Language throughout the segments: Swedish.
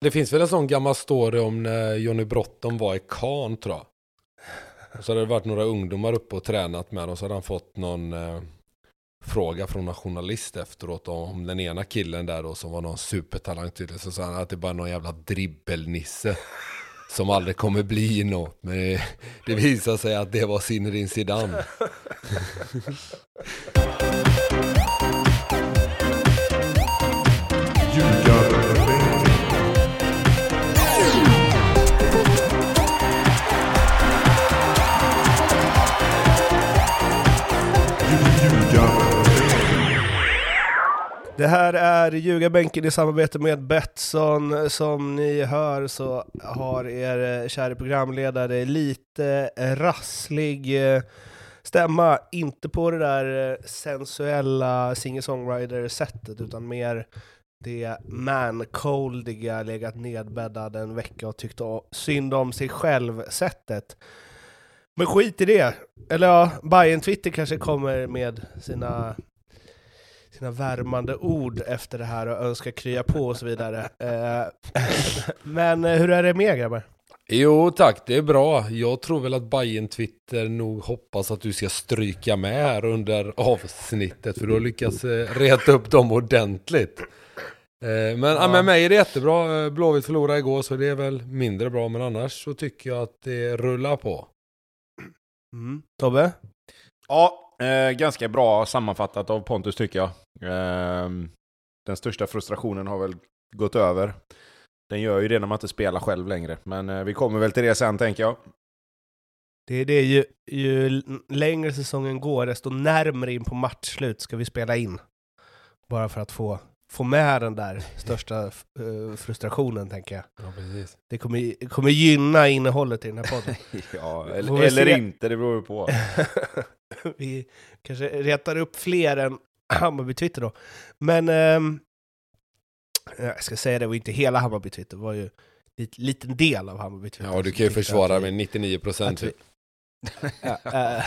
Det finns väl en sån gammal story om när Johnny Brotton var i Kan tror jag. Så hade det varit några ungdomar uppe och tränat med dem så hade han fått någon eh, fråga från en journalist efteråt om den ena killen där då som var någon supertalang tydligen. Så sa han att det bara är någon jävla dribbelnisse som aldrig kommer bli något. Men det, det visade sig att det var Zinedine Zidane. Det här är Ljugarbänken i samarbete med Betsson. Som ni hör så har er eh, kära programledare lite eh, rasslig eh, stämma. Inte på det där sensuella singer-songwriter-sättet, utan mer det man-coldiga, legat nedbäddad en vecka och tyckt synd om sig själv-sättet. Men skit i det. Eller ja, Bayern Twitter kanske kommer med sina sina värmande ord efter det här och önskar krya på och så vidare. Eh, men eh, hur är det med grabbar? Jo tack, det är bra. Jag tror väl att Bayern Twitter nog hoppas att du ska stryka med här under avsnittet för du har lyckats eh, reta upp dem ordentligt. Men ja. med mig är det jättebra. Blåvitt förlorade igår så det är väl mindre bra men annars så tycker jag att det rullar på. Mm. Tobbe? Ja, Eh, ganska bra sammanfattat av Pontus tycker jag. Eh, den största frustrationen har väl gått över. Den gör ju det när man inte spelar själv längre. Men eh, vi kommer väl till det sen tänker jag. Det är det, ju, ju längre säsongen går, desto närmare in på matchslut ska vi spela in. Bara för att få, få med den där största uh, frustrationen, tänker jag. Ja, precis. Det kommer, kommer gynna innehållet i den här podden. ja, eller, eller inte, det beror ju på. vi kanske retar upp fler än Hammarby-Twitter då. Men um, jag ska säga det, var inte hela Hammarby-Twitter, det var ju en liten del av Hammarby-Twitter. Ja, du kan ju försvara med 99 procent.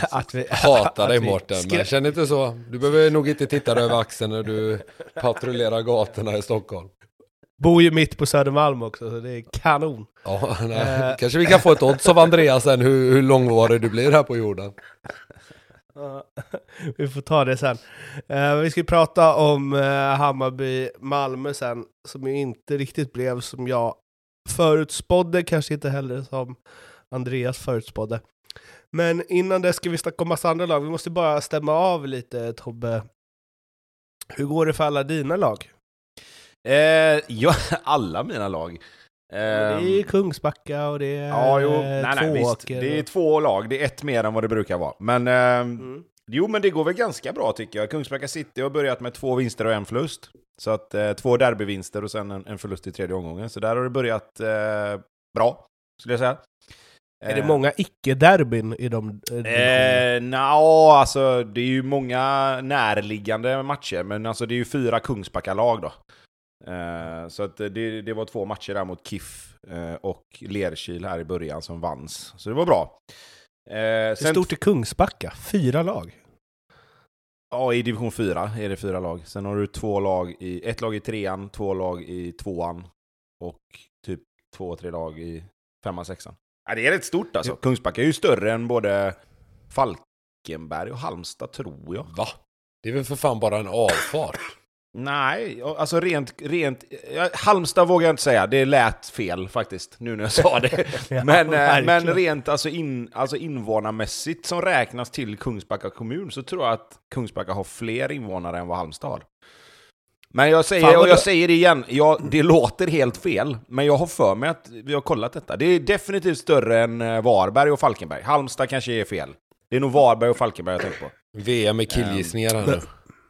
att vi, Hatar dig Mårten, men känn inte så. Du behöver nog inte titta över axeln när du patrullerar gatorna i Stockholm. Bor ju mitt på Södermalm också, så det är kanon. Ja, nej. Uh, Kanske vi kan få ett odds av Andreas sen hur, hur långvarig du blir här på jorden. vi får ta det sen. Uh, vi ska prata om eh, uh, Hammarby-Malmö sen, som ju inte riktigt blev som jag förutspådde, kanske inte heller som Andreas förutspådde. Men innan det ska vi snacka om massa andra lag. Vi måste bara stämma av lite, Tobbe. Hur går det för alla dina lag? Eh, ja, alla mina lag det är ehm, Kungsbacka och det är ja, jo, nej, nej, visst. Det är två lag, det är ett mer än vad det brukar vara. Men, eh, mm. jo, men det går väl ganska bra tycker jag. Kungsbacka City har börjat med två vinster och en förlust. Så att eh, två derbyvinster och sen en, en, förlust i tredje omgången. Så där har det börjat eh, bra, skulle jag säga. Är det många icke-derbyn i de eh, Nja, alltså det är ju många närliggande matcher, men alltså det är ju fyra Kungsbacka-lag då. Eh, så att det, det var två matcher där mot KIF eh, och Lerkil här i början som vanns. Så det var bra. Eh, Hur stort är Kungsbacka? Fyra lag? Ja, i division 4 är det fyra lag. Sen har du två lag i, ett lag i trean, två lag i tvåan och typ två, tre lag i femman, sexan. Ja, det är rätt stort alltså. Kungsbacka är ju större än både Falkenberg och Halmstad, tror jag. Va? Det är väl för fan bara en avfart? Nej, alltså rent... rent Halmstad vågar jag inte säga, det lät fel faktiskt, nu när jag sa det. ja, men, eh, men rent alltså, in, alltså invånarmässigt som räknas till Kungsbacka kommun så tror jag att Kungsbacka har fler invånare än vad Halmstad har. Men jag säger, och jag säger det igen, jag, det låter helt fel, men jag har för mig att vi har kollat detta. Det är definitivt större än eh, Varberg och Falkenberg. Halmstad kanske är fel. Det är nog Varberg och Falkenberg jag tänker på. VM med killgissningar här nu.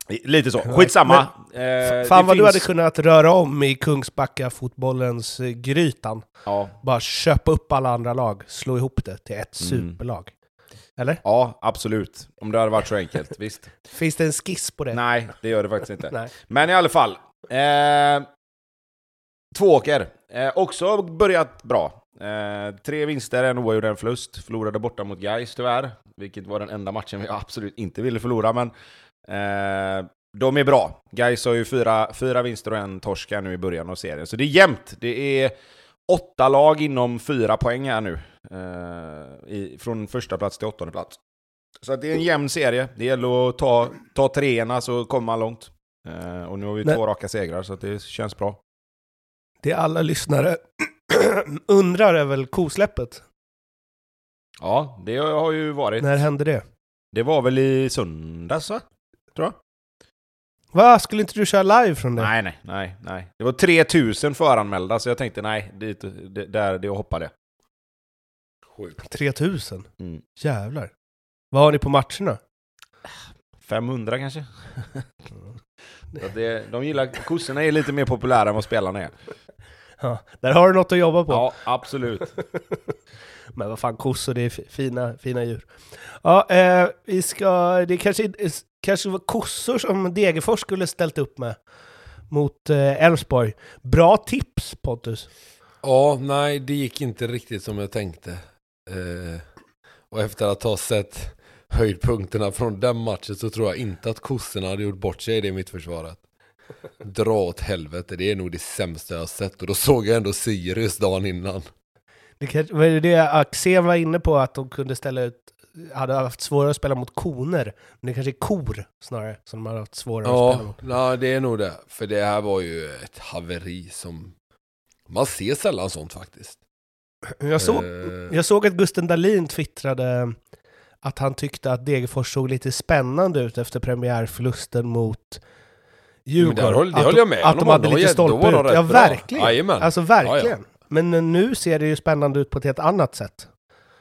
Lite så, skitsamma. Men, eh, fan vad finns... du hade kunnat röra om i Kungsbacka-fotbollens eh, grytan. Ja. Bara köpa upp alla andra lag, slå ihop det till ett mm. superlag. Eller? Ja, absolut. Om det hade varit så enkelt, visst. Finns det en skiss på det? Nej, det gör det faktiskt inte. Men i alla fall. Eh, Tvååker. Eh, också börjat bra. Eh, tre vinster, en oavgjord, en förlust. Förlorade borta mot Gais tyvärr, vilket var den enda matchen vi absolut inte ville förlora. Men Eh, de är bra. Gais har ju fyra, fyra vinster och en torsk här nu i början av serien. Så det är jämnt. Det är åtta lag inom fyra poäng här nu. Eh, i, från första plats till åttonde plats. Så det är en jämn serie. Det gäller att ta, ta treorna så kommer man långt. Eh, och nu har vi Men- två raka segrar, så det känns bra. Det alla lyssnare undrar är väl kosläppet. Ja, det har ju varit. När hände det? Det var väl i söndags, va? Tror jag. Va, skulle inte du köra live från det? Nej, nej, nej, nej. Det var 3000 föranmälda, så jag tänkte nej, dit, det, där, det hoppade. Sjukt. 3000? Mm. Jävlar. Vad har ni på matcherna? 500 kanske? Det, de gillar, kossorna är lite mer populära än vad spelarna är. Ja, där har du något att jobba på. Ja, absolut. Men vad fan, kossor det är fina, fina djur. Ja, eh, vi ska... Det kanske, kanske var kossor som Degerfors skulle ställt upp med mot eh, Elfsborg. Bra tips Pontus. Ja, nej, det gick inte riktigt som jag tänkte. Eh, och efter att ha sett höjdpunkterna från den matchen så tror jag inte att kossorna hade gjort bort sig i det mittförsvaret. Dra åt helvete, det är nog det sämsta jag har sett. Och då såg jag ändå Sirius dagen innan. Det var det Axén var inne på, att de kunde ställa ut... Hade haft svårare att spela mot koner. Men det kanske är kor snarare som de hade haft svårare att spela Ja, mot. nej, det är nog det. För det här var ju ett haveri som... Man ser sällan sånt faktiskt. Jag såg, Eh, jag såg att Gusten Dahlin twittrade att han tyckte att Degerfors såg lite spännande ut efter premiärförlusten mot men Djurgården. där håller, det Att håller de- jag med Att om. de hade lite stolpe de ut. rätt Ja, verkligen. Alltså verkligen. Men nu ser det ju spännande ut på ett helt annat sätt.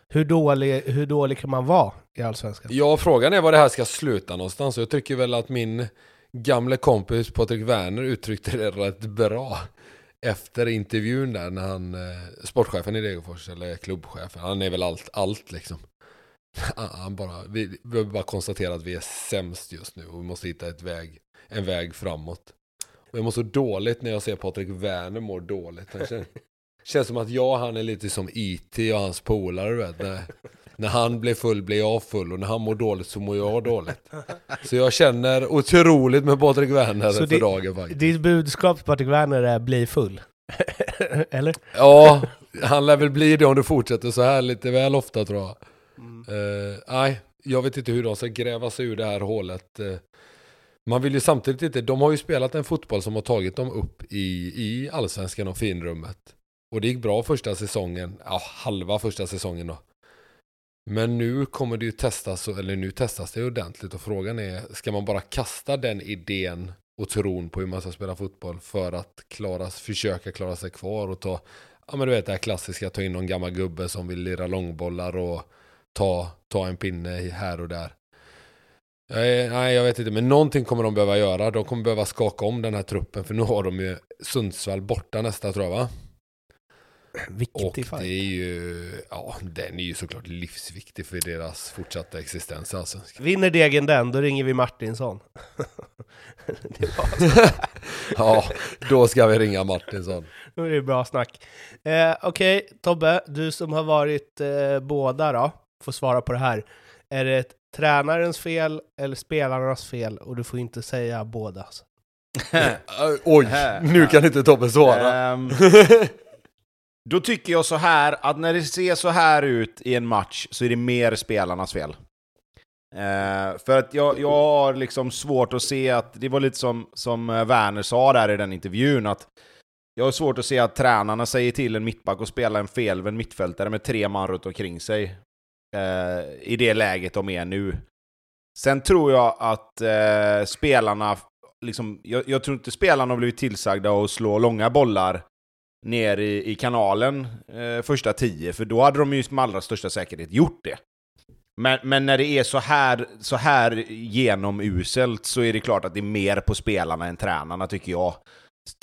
Hur dålig, hur dålig kan man vara i Allsvenskan? Ja, frågan är var det här ska sluta någonstans. Jag tycker väl att min gamle kompis Patrik Werner uttryckte det rätt bra. Efter intervjun där när han, eh, sportchefen i Degerfors, eller klubbchefen, han är väl allt, allt liksom. Han bara, vi, har bara konstaterat att vi är sämst just nu och vi måste hitta ett väg, en väg framåt. Och jag mår så dåligt när jag ser Patrik Werner mår dåligt. Han känns, känns som att jag och han är lite som IT och hans polare, vet. När, när han blir full blir jag full och när han mår dåligt så mår jag dåligt. Så jag känner otroligt med Patrik Werner Så för det- dagen faktiskt. Ditt budskap till Patrik Werner är bli full. Eller? Ja, han lär väl bli det om du fortsätter så här lite väl ofta tror jag. Eh, nej, jag vet inte hur de ska gräva sig ur det här hålet. Eh, man vill ju samtidigt inte, de har ju spelat en fotboll som har tagit dem upp i, i allsvenskan och finrummet. Och det gick bra första säsongen, ja halva första säsongen då. Men nu kommer det ju testas, eller nu testas det ordentligt och frågan är, ska man bara kasta den idén och tron på hur man ska spela fotboll för att klara, försöka klara sig kvar och ta, ja men du vet det här klassiska, ta in någon gammal gubbe som vill lira långbollar och ta, ta en pinne här och där. Nej, nej, jag vet inte, men någonting kommer de behöva göra. De kommer behöva skaka om den här truppen, för nu har de ju Sundsvall borta nästa tror jag va? Och Viktig det fight. är ju, ja, den är ju såklart livsviktig för deras fortsatta existens alltså. Vinner Degen den, då ringer vi Martinsson. det Ja, då ska vi ringa Martinsson. då är det bra snack. Eh, Okej, Tobbe, du som har varit eh, båda då, får svara på det här. Är det tränarens fel eller spelarnas fel? Och du får inte säga båda. Alltså. Eh, Oj, nu kan inte Tobbe svara. Ehm, då tycker jag så här, att när det ser så här ut i en match så är det mer spelarnas fel. Eh, för att jag, jag har liksom svårt att se att, det var lite som, som eh, Werner sa där i den intervjun, att jag har svårt att se att tränarna säger till en mittback att spela en felvänd mittfältare med tre man runt omkring sig. Eh, I det läget de är nu. Sen tror jag att eh, spelarna, liksom, jag, jag tror inte spelarna har blivit tillsagda att slå långa bollar ner i, i kanalen eh, första tio, för då hade de ju med allra största säkerhet gjort det. Men, men när det är så här, så här genomuselt så är det klart att det är mer på spelarna än tränarna, tycker jag.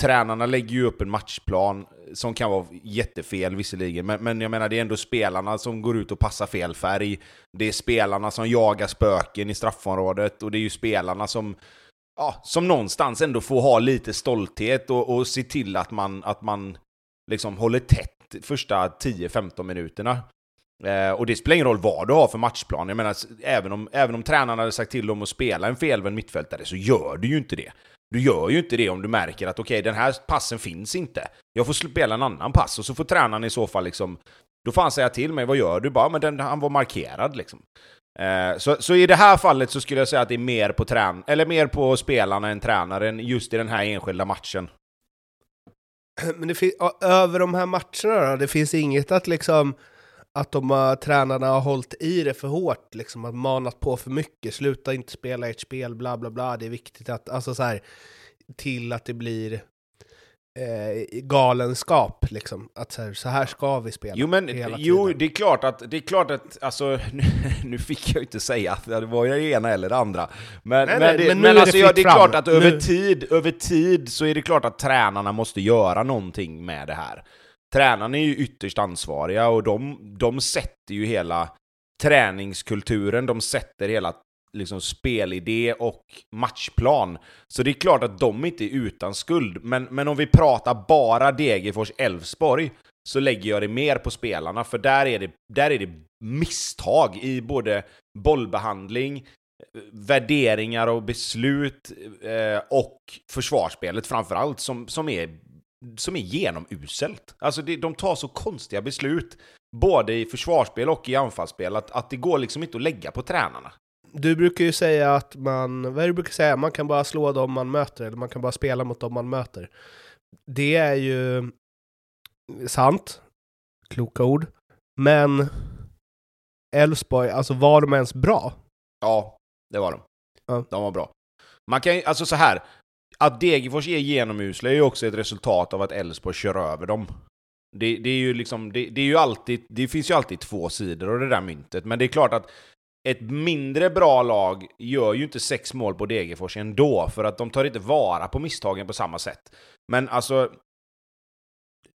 Tränarna lägger ju upp en matchplan som kan vara jättefel visserligen, men, men jag menar det är ändå spelarna som går ut och passar fel färg. Det är spelarna som jagar spöken i straffområdet och det är ju spelarna som ja, som någonstans ändå får ha lite stolthet och, och se till att man, att man liksom håller tätt första 10-15 minuterna. Eh, och det spelar ingen roll vad du har för matchplan. Jag menar, även om, även om tränaren hade sagt till dem att spela en felvänd mittfältare så gör du ju inte det. Du gör ju inte det om du märker att okej, okay, den här passen finns inte. Jag får spela en annan pass och så får tränaren i så fall liksom... Då får han säga till mig, vad gör du? Bara, men den, han var markerad liksom. Eh, så, så i det här fallet så skulle jag säga att det är mer på, trän eller mer på spelarna än tränaren just i den här enskilda matchen. Men det finns, över de här matcherna då, det finns inget att liksom att de uh, tränarna har hållit i det för hårt, liksom att manat på för mycket, sluta inte spela ert spel, bla bla bla, det är viktigt att, alltså så här, till att det blir eh, galenskap, liksom. Att så här, så här ska vi spela. Jo, men jo, det är klart att, det är klart att, alltså, nu, nu fick jag ju inte säga att det var det ena eller det andra. Men, nej, men, nej, det, men, men alltså, det, ja, det är klart att över tid, över tid så är det klart att tränarna måste göra någonting med det här. Tränarna är ju ytterst ansvariga och de, de sätter ju hela träningskulturen, de sätter hela liksom spelidé och matchplan. Så det är klart att de inte är utan skuld, men, men om vi pratar bara Degerfors-Elfsborg så lägger jag det mer på spelarna, för där är det, där är det misstag i både bollbehandling, värderingar och beslut eh, och försvarsspelet framförallt som, som, är, som är genomuselt. Alltså det, de tar så konstiga beslut, både i försvarsspel och i anfallsspel, att, att det går liksom inte att lägga på tränarna. Du brukar ju säga att man, vad du brukar säga? Man kan bara slå dem man möter, eller man kan bara spela mot dem man möter. Det är ju sant, kloka ord, men Elfsborg, alltså var de ens bra? Ja, det var de. Ja. De var bra. Man kan alltså så här, att Degerfors är genomusla är ju också ett resultat av att Elfsborg kör över dem. Det, det, är ju liksom, det, det, är ju alltid, det finns ju alltid två sidor av det där myntet, men det är klart att ett mindre bra lag gör ju inte sex mål på Degerfors ändå, för att de tar inte vara på misstagen på samma sätt. Men alltså,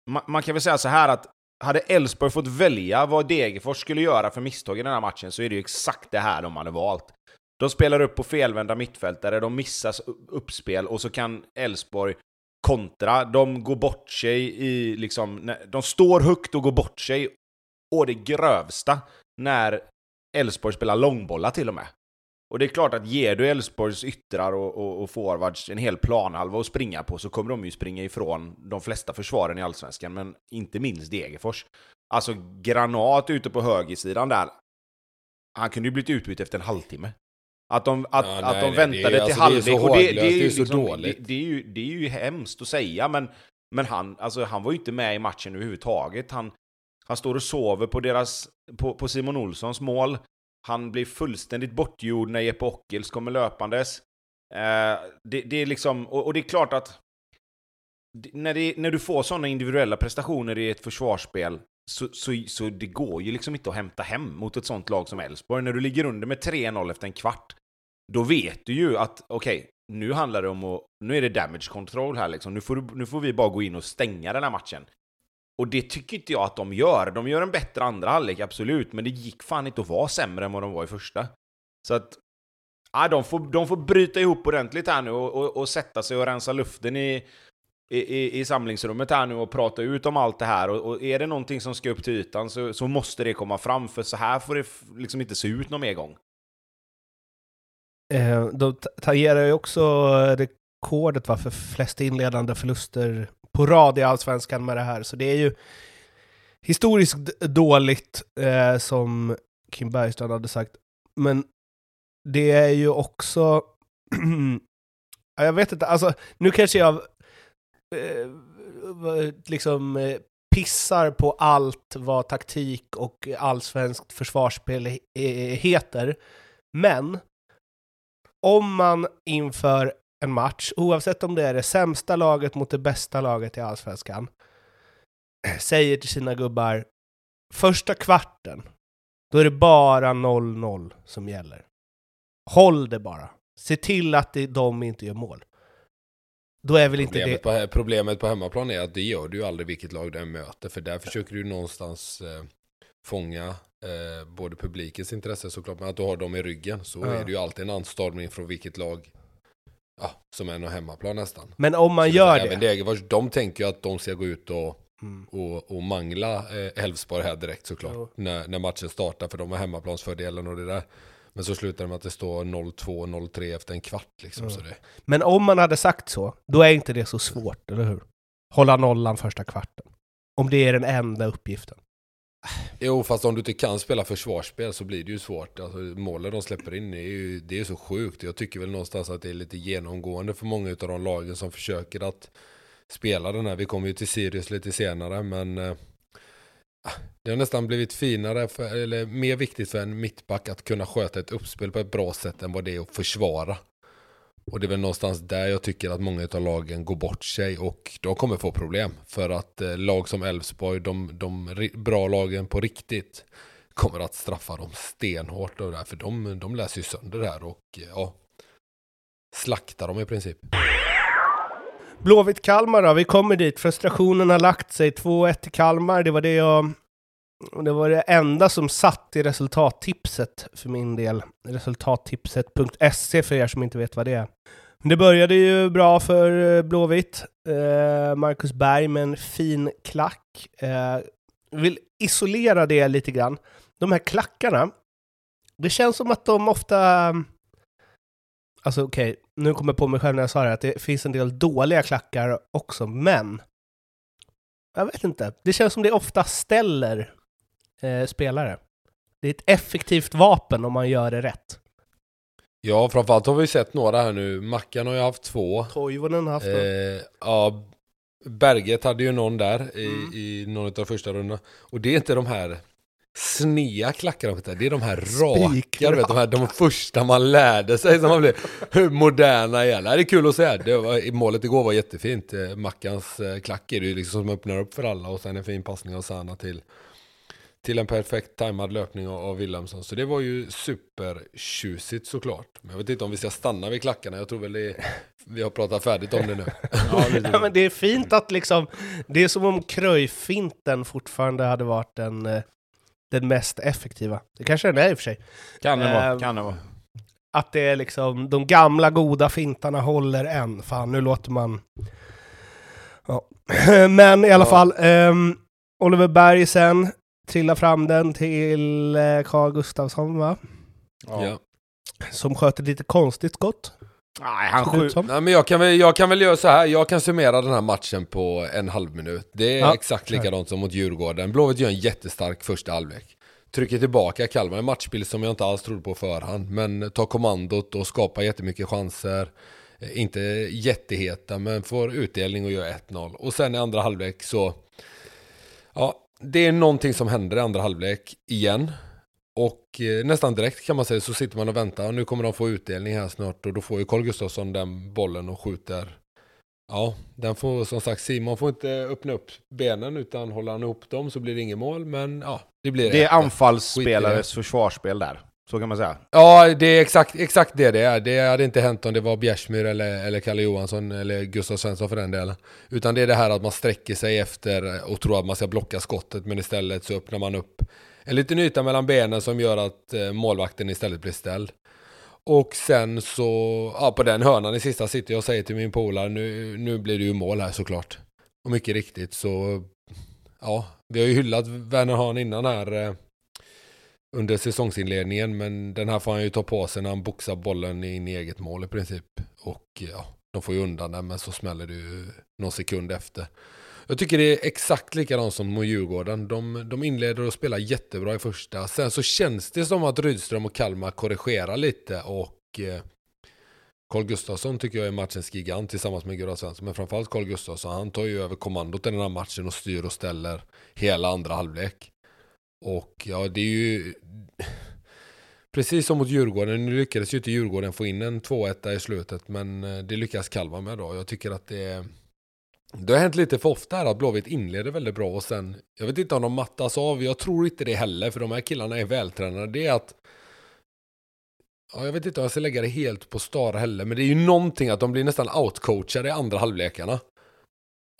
man, man kan väl säga så här att hade Elfsborg fått välja vad Degerfors skulle göra för misstag i den här matchen så är det ju exakt det här de hade valt. De spelar upp på felvända mittfältare, de missar uppspel och så kan Elfsborg kontra. De går bort sig i liksom... De står högt och går bort sig. Och det grövsta när Elfsborg spelar långbollar till och med. Och det är klart att ger du Elfsborgs yttrar och, och, och forwards en hel planhalva att springa på så kommer de ju springa ifrån de flesta försvaren i Allsvenskan, men inte minst Degerfors. Alltså Granat ute på högersidan där, han kunde ju blivit utbytt efter en halvtimme. Att de, att, ja, att de väntade det, till alltså, halvlek. Det, det, det, är ju liksom, dåligt. Det, det, är ju, det är ju hemskt att säga, men, men han, alltså, han var ju inte med i matchen överhuvudtaget. Han, han står och sover på, deras, på, på Simon Olssons mål. Han blir fullständigt bortgjord när Jeppe Ockels kommer löpandes. Eh, det, det, är liksom, och, och, det är klart att när, det, när du får sådana individuella prestationer i ett försvarsspel så, så, så det går ju liksom inte att hämta hem mot ett sånt lag som Elfsborg. När du ligger under med 3-0 efter en kvart, då vet du ju att okej, okay, nu handlar det om att, nu är det damage control här liksom. Nu får, du, nu får vi bara gå in och stänga den här matchen. Och det tycker inte jag att de gör. De gör en bättre andra halvlek, absolut, men det gick fan inte att vara sämre än vad de var i första. Så att... Ja, de, får, de får bryta ihop ordentligt här nu och, och, och sätta sig och rensa luften i, i, i, samlingsrummet här nu och prata ut om allt det här. Och, och, är det någonting som ska upp till ytan så, så måste det komma fram, för så här får det liksom inte se ut någon mer gång. Eh, de tangerar ju också rekordet va, för flest inledande förluster på rad i Allsvenskan med det här. Så det är ju historiskt dåligt, eh, som Kim Bergstrand hade sagt. Men det är ju också... jag vet inte, alltså nu kanske jag eh, liksom eh, pissar på allt vad taktik och allsvenskt försvarsspel heter. Men om man inför en match, oavsett om det är det sämsta laget mot det bästa laget i Allsvenskan, säger till sina gubbar, första kvarten, då är det bara 0-0 som gäller. Håll det bara. Se till att det, de inte gör mål. Då är väl problemet inte det... På, problemet på hemmaplan är att det gör du ju aldrig vilket lag du än möter, för där försöker du någonstans eh, fånga eh, både publikens intresse såklart, men att du har dem i ryggen. Så ja. är det ju alltid en anstormning från vilket lag ja, som är någon hemmaplan nästan. Men om man så gör det. Även Degerfors, de tänker ju att de ska gå ut och mm. och, och mangla eh, Elfsborg här direkt såklart. Jo. När, när matchen startar, för de har hemmaplansfördelen och det där. Men så slutar det med att det står 0-2, 0-3 efter en kvart. Liksom, mm. så det... Men om man hade sagt så, då är inte det så svårt, eller hur? Hålla nollan första kvarten. Om det är den enda uppgiften. Jo, fast om du inte kan spela försvarsspel så blir det ju svårt. Alltså, målen de släpper in är ju det är så sjukt. Jag tycker väl någonstans att det är lite genomgående för många av de lagen som försöker att spela den här. Vi kommer ju till Sirius lite senare, men eh, ah, det har nästan blivit finare, för, eller mer viktigt för en mittback att kunna sköta ett uppspel på ett bra sätt än vad det är att försvara. Och det är väl någonstans där jag tycker att många av lagen går bort sig och de kommer få problem. För att eh, lag som Elfsborg, de, de bra lagen på riktigt, kommer att straffa dem stenhårt. Och där, för de, de läser ju sönder det här och eh, ja, slaktar dem i princip. Blåvitt-Kalmar då, vi kommer dit. Frustrationen har lagt sig. 2-1 till Kalmar, det var det jag... Det var det enda som satt i resultattipset för min del. Resultattipset.se för er som inte vet vad det är. Det började ju bra för eh, Blåvitt. Eh, Marcus Berg med en fin klack. Eh, vill isolera det lite grann. De här klackarna, det känns som att de ofta Alltså okej, okay, nu kommer jag på mig själv när jag sa det, att det finns en del dåliga klackar också, men jag vet inte. Det känns som det ofta ställer eh, spelare. Det är ett effektivt vapen om man gör det rätt. Ja, framförallt har vi sett några här nu. Mackan har ju haft två. Toivonen har haft eh, Ja, Berget hade ju någon där i, mm. i någon av de första rundorna. Och det är inte de här snea klackar Det är de här raka, vet, de, här, de första man lärde sig som man blev moderna igen. Det är kul att se. Det var, målet igår var jättefint. Eh, Mackans eh, klack är det ju liksom som öppnar upp för alla och sen en fin passning av Sana till, till en perfekt tajmad löpning av Wilhelmsson. Så det var ju supertjusigt såklart. Men jag vet inte om vi ska stanna vid klackarna. Jag tror väl det, vi har pratat färdigt om det nu. ja, men det är fint att liksom, det är som om kröjfinten fortfarande hade varit en eh, den mest effektiva. Det kanske den är i och för sig. Kan det vara. Eh, kan det vara. Att det är liksom, de gamla goda fintarna håller än. Fan, nu låter man... Ja. Men i alla ja. fall, eh, Oliver Berg sen trillar fram den till eh, Carl Gustafsson va? Ja. Som sköt ett lite konstigt skott. Nej, han skjuter. Nej, men jag kan, väl, jag kan väl göra så här. Jag kan summera den här matchen på en halv minut. Det är ja, exakt likadant som mot Djurgården. Blåvitt gör en jättestark första halvlek. Trycker tillbaka Kalmar, en matchbild som jag inte alls trodde på förhand. Men tar kommandot och skapar jättemycket chanser. Eh, inte jätteheta, men får utdelning och gör 1-0. Och sen i andra halvlek så... Ja, det är någonting som händer i andra halvlek igen. Och eh, nästan direkt kan man säga så sitter man och väntar. Nu kommer de få utdelning här snart och då får ju Carl Gustafsson den bollen och skjuter. Ja, den får som sagt Simon får inte öppna upp benen utan håller han ihop dem så blir det inget mål. Men ja, det blir Det är anfallsspelares försvarsspel där. Så kan man säga. Ja, det är exakt, exakt det det är. Det hade inte hänt om det var Bjärsmyr eller, eller Kalle Johansson eller Gustav Svensson för den delen. Utan det är det här att man sträcker sig efter och tror att man ska blocka skottet men istället så öppnar man upp en liten yta mellan benen som gör att eh, målvakten istället blir ställd. Och sen så, ja på den hörnan i sista sitter jag och säger till min polare nu, nu blir det ju mål här såklart. Och mycket riktigt så, ja, vi har ju hyllat Werner Hahn innan här eh, under säsongsinledningen men den här får han ju ta på sig när han boxar bollen in i eget mål i princip. Och ja, de får ju undan den men så smäller det ju någon sekund efter. Jag tycker det är exakt likadant som mot Djurgården. De, de inleder och spelar jättebra i första. Sen så känns det som att Rydström och Kalmar korrigerar lite och eh, Carl Gustafsson tycker jag är matchens gigant tillsammans med Gurra Svensson. Men framförallt Carl Gustafsson. Han tar ju över kommandot i den här matchen och styr och ställer hela andra halvlek. Och ja, det är ju... Precis som mot Djurgården, nu lyckades ju inte Djurgården få in en 2-1 i slutet, men eh, det lyckas Kalmar med då. Jag tycker att det är det har hänt lite för ofta här att Blåvitt inleder väldigt bra och sen, jag vet inte om de mattas av, jag tror inte det heller för de här killarna är vältränade. Det är att, ja, jag vet inte om jag ska lägga det helt på Star heller, men det är ju någonting att de blir nästan outcoachade i andra halvlekarna.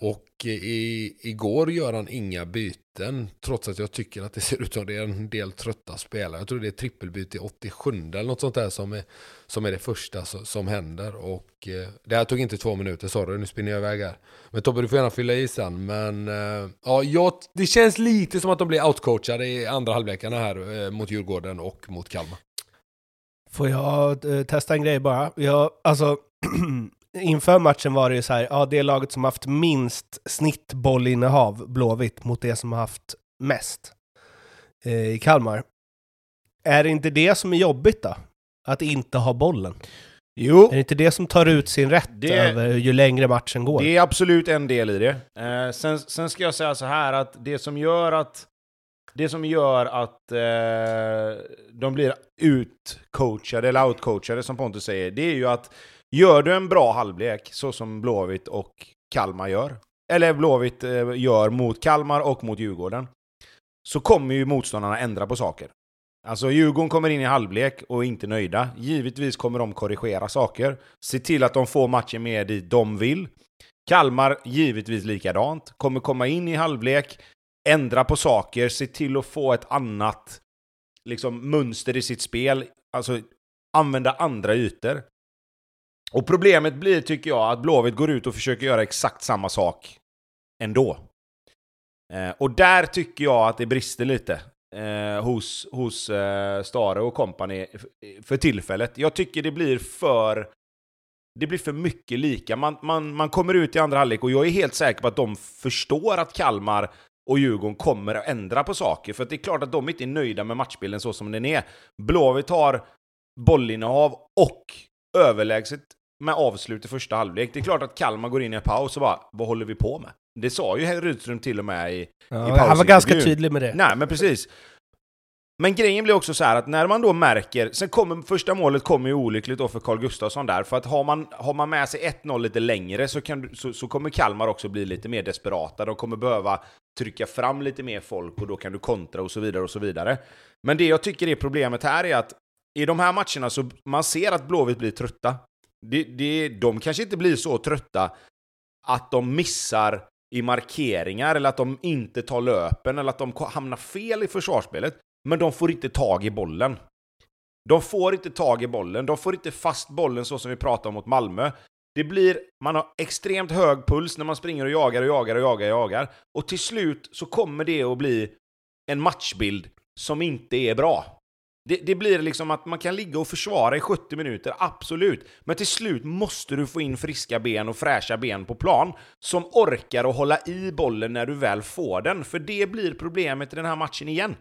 Och i, igår gör han inga byten, trots att jag tycker att det ser ut som det är en del trötta spelare. Jag tror det är trippelbyte i 87 eller något sånt där som är, som är det första som händer. Och eh, det här tog inte två minuter, sorry, nu spinner jag iväg här. Men Tobbe, du får gärna fylla i sen. Men eh, ja, jag, det känns lite som att de blir outcoachade i andra halvlekarna här eh, mot Djurgården och mot Kalmar. Får jag eh, testa en grej bara? Jag, alltså, inför matchen var det ju så här, ja det är laget som haft minst snittbollinnehav, Blåvitt, mot det som har haft mest eh, i Kalmar. Är det inte det som är jobbigt då? Att inte ha bollen? Jo. Är det inte det som tar ut sin rätt det, över ju längre matchen går? Det är absolut en del i det. Eh, sen, sen ska jag säga så här att det som gör att det som gör att eh, de blir utcoachade, eller outcoachade som Pontus säger, det är ju att Gör du en bra halvlek, så som Blåvitt och Kalmar gör, eller Blåvitt eh, gör mot Kalmar och mot Djurgården, så kommer ju motståndarna ändra på saker. Alltså Djurgården kommer in i halvlek och är inte nöjda. Givetvis kommer de korrigera saker, se till att de får matchen med dit de vill. Kalmar givetvis likadant, kommer komma in i halvlek, ändra på saker, se till att få ett annat liksom, mönster i sitt spel, alltså använda andra ytor. Och problemet blir, tycker jag, att Blåvitt går ut och försöker göra exakt samma sak ändå. Eh, och där tycker jag att det brister lite eh, hos, hos eh, Stare och kompani för tillfället. Jag tycker det blir för... Det blir för mycket lika. Man, man, man kommer ut i andra halvlek och jag är helt säker på att de förstår att Kalmar och Djurgården kommer att ändra på saker. För det är klart att de inte är nöjda med matchbilden så som den är. Blåvitt har bollinnehav och överlägset med avslut i första halvlek. Det är klart att Kalmar går in i en paus och bara, vad håller vi på med? Det sa ju Rydström till och med i, ja, i Han var ganska tydlig med det. Nej, men precis. Men grejen blir också så här att när man då märker, sen kommer första målet kommer ju olyckligt då för Carl Gustafsson där, för att har man, har man med sig 1-0 lite längre så, kan, så, så kommer Kalmar också bli lite mer desperata, de kommer behöva trycka fram lite mer folk och då kan du kontra och så vidare och så vidare. Men det jag tycker är problemet här är att i de här matcherna så man ser att Blåvitt blir trötta. Det, det, de kanske inte blir så trötta att de missar i markeringar eller att de inte tar löpen eller att de hamnar fel i försvarsspelet. Men de får inte tag i bollen. De får inte tag i bollen, de får inte fast bollen så som vi pratade om mot Malmö. Det blir, man har extremt hög puls när man springer och jagar och jagar och jagar och jagar. Och till slut så kommer det att bli en matchbild som inte är bra. Det, det, blir liksom att man kan ligga och försvara i 70 minuter, absolut. Men till slut måste du få in friska ben och fräscha ben på plan som orkar att hålla i bollen när du väl får den. För det blir problemet i den här matchen igen.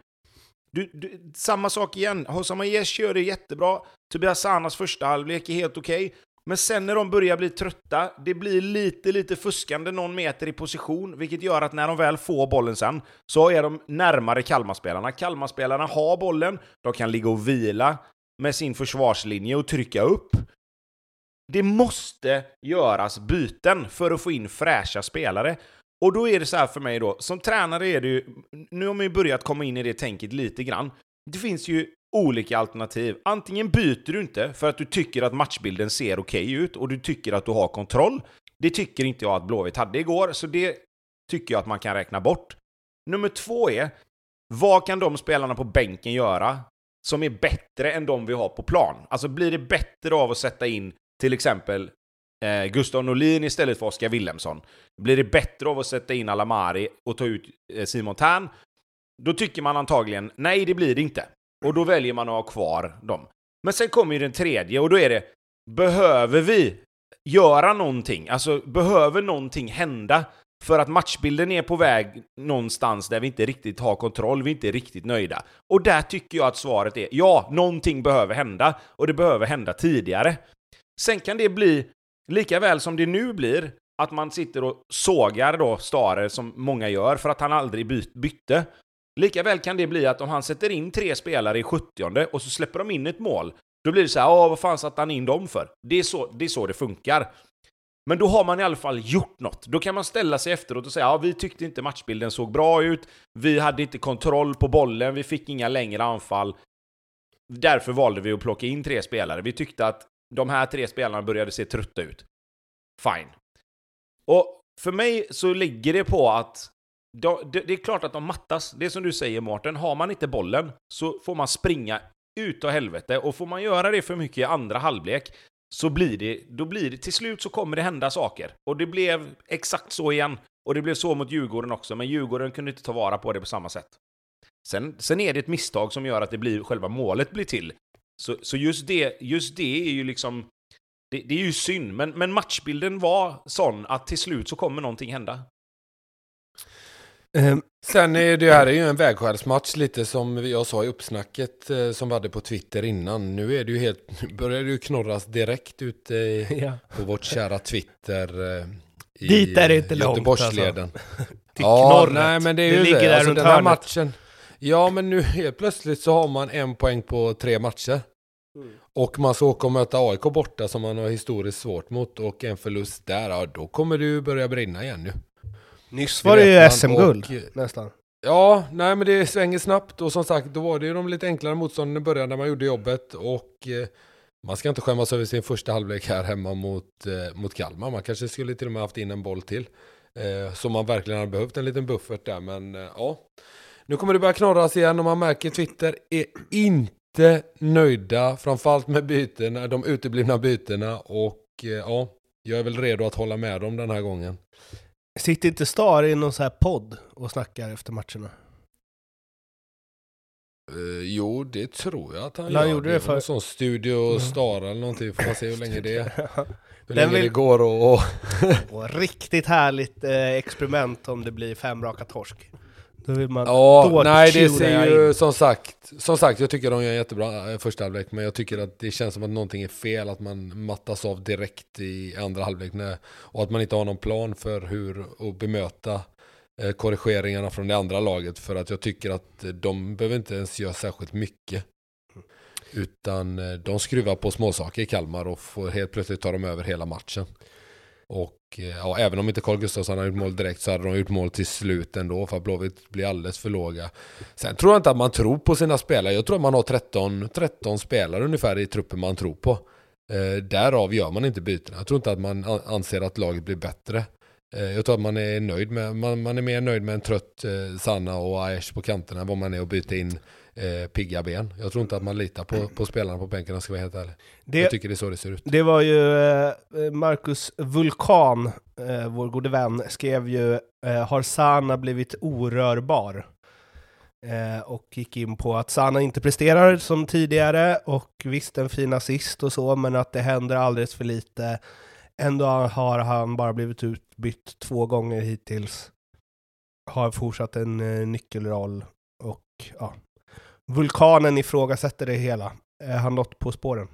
Du, du, samma sak igen. Hosam Aiesh gör det jättebra. Tobias Sanas första halvlek är helt okej. Okay. Men sen när de börjar bli trötta, det blir lite, lite fuskande någon meter i position, vilket gör att när de väl får bollen sen, så är de närmare Kalmarspelarna. Kalmarspelarna har bollen, de kan ligga och vila med sin försvarslinje och trycka upp. Det måste göras byten för att få in fräscha spelare. Och då är det så här för mig då, som tränare är det ju, nu har man ju börjat komma in i det tänket lite grann. Det finns ju olika alternativ. Antingen byter du inte för att du tycker att matchbilden ser okej okay ut och du tycker att du har kontroll. Det tycker inte jag att Blåvitt hade igår, så det tycker jag att man kan räkna bort. Nummer två är, vad kan de spelarna på bänken göra som är bättre än de vi har på plan? Alltså blir det bättre av att sätta in till exempel eh, Gustav Norlin istället för Oskar Willemsson? Blir det bättre av att sätta in Alamari och ta ut eh, Simon Tern? Då tycker man antagligen, nej det blir det inte. Och då väljer man att ha kvar dem. Men sen kommer ju den tredje och då är det, behöver vi göra någonting? Alltså, behöver någonting hända? För att matchbilden är på väg någonstans där vi inte riktigt har kontroll, vi är inte riktigt nöjda. Och där tycker jag att svaret är ja, någonting behöver hända, och det behöver hända tidigare. Sen kan det bli, lika väl som det nu blir, att man sitter och sågar då Stare som många gör för att han aldrig bytte. Likaväl kan det bli att om han sätter in tre spelare i 70 och så släpper de in ett mål, då blir det så här, Åh, vad fan satte han in dem för? Det är, så, det är så det funkar. Men då har man i alla fall gjort något. Då kan man ställa sig efteråt och säga ja, vi tyckte inte matchbilden såg bra ut, vi hade inte kontroll på bollen, vi fick inga längre anfall. Därför valde vi att plocka in tre spelare. Vi tyckte att de här tre spelarna började se trötta ut. Fine. Och för mig så ligger det på att det är klart att de mattas. Det är som du säger Mårten, har man inte bollen så får man springa utav helvete. Och får man göra det för mycket i andra halvlek så blir det, då blir det, till slut så kommer det hända saker. Och det blev exakt så igen. Och det blev så mot Djurgården också, men Djurgården kunde inte ta vara på det på samma sätt. Sen, sen är det ett misstag som gör att det blir, själva målet blir till. Så, så just, det, just det är ju liksom... Det, det är ju synd, men, men matchbilden var sån att till slut så kommer någonting hända. Um, Sen är det här är ju en vägskärsmatch lite som jag sa i uppsnacket eh, som vi hade på Twitter innan. Nu är det ju helt, nu börjar det ju knorras direkt ute ja. på vårt kära Twitter. Eh, i Dit är det inte långt alltså. Till ja, knorret. nej men det är ju det. Ligger det. Där alltså, den här matchen. Ja, men nu helt plötsligt så har man en poäng på tre matcher. Mm. Och man ska åka och möta AIK borta som man har historiskt svårt mot och en förlust där, ja då kommer det ju börja brinna igen nu. Nyss var det ju SM-guld, nästan. Ja, nej men det svänger snabbt och som sagt, då var det ju de lite enklare motstånden i början när man gjorde jobbet och eh, man ska inte skämmas över sin första halvlek här hemma mot, eh, mot Kalmar. Man kanske skulle till och med haft in en boll till. Eh, så man verkligen hade behövt en liten buffert där, men eh, ja. Nu kommer det börja knorras igen och man märker Twitter är inte nöjda, framförallt med bytena, de uteblivna bytena och eh, ja, jag är väl redo att hålla med dem den här gången. Sitter inte Star i någon sån här podd och snackar efter matcherna? Uh, jo, det tror jag att han gör. Han gjorde det, för... En sån Studio mm. Star eller någonting, får man se hur länge det är. Hur Den länge vill... det går och... och... och riktigt härligt eh, experiment om det blir fem raka torsk. Då vill man, ja, nej det ser ju som sagt, som sagt jag tycker de gör en jättebra eh, första halvlek men jag tycker att det känns som att någonting är fel, att man mattas av direkt i andra halvlek och att man inte har någon plan för hur att bemöta eh, korrigeringarna från det andra laget för att jag tycker att de behöver inte ens göra särskilt mycket. Utan eh, de skruvar på småsaker i Kalmar och får helt plötsligt ta dem över hela matchen. Och eh, ja, även om inte Carl Gustafsson hade gjort mål direkt så hade de gjort mål till slut ändå för att Blåvitt blir alldeles för låga. Sen tror jag inte att man tror på sina spelare. Jag tror att man har 13, 13 spelare ungefär i truppen man tror på. Eh, därav gör man inte bytena. Jag tror inte att man anser att laget blir bättre. Eh, jag tror att man är nöjd med, man, man är mer nöjd med en trött eh, Sanna och Aesh på kanterna än vad man är att byta in eh, pigga ben. Jag tror inte att man litar på, på spelarna på bänken, ska vara helt ärlig. Det, jag tycker det är så det ser ut. Det var ju eh, Marcus Vulkan, eh, vår gode vän, skrev ju eh, “Har Sana blivit orörbar?” eh, och gick in på att Sana inte presterar som tidigare och visst en fin assist och så, men att det händer alldeles för lite. Ändå har han bara blivit utbytt två gånger hittills. Har fortsatt en eh, nyckelroll och ja, Vulkanen ifrågasätter det hela. Är han något på spåren?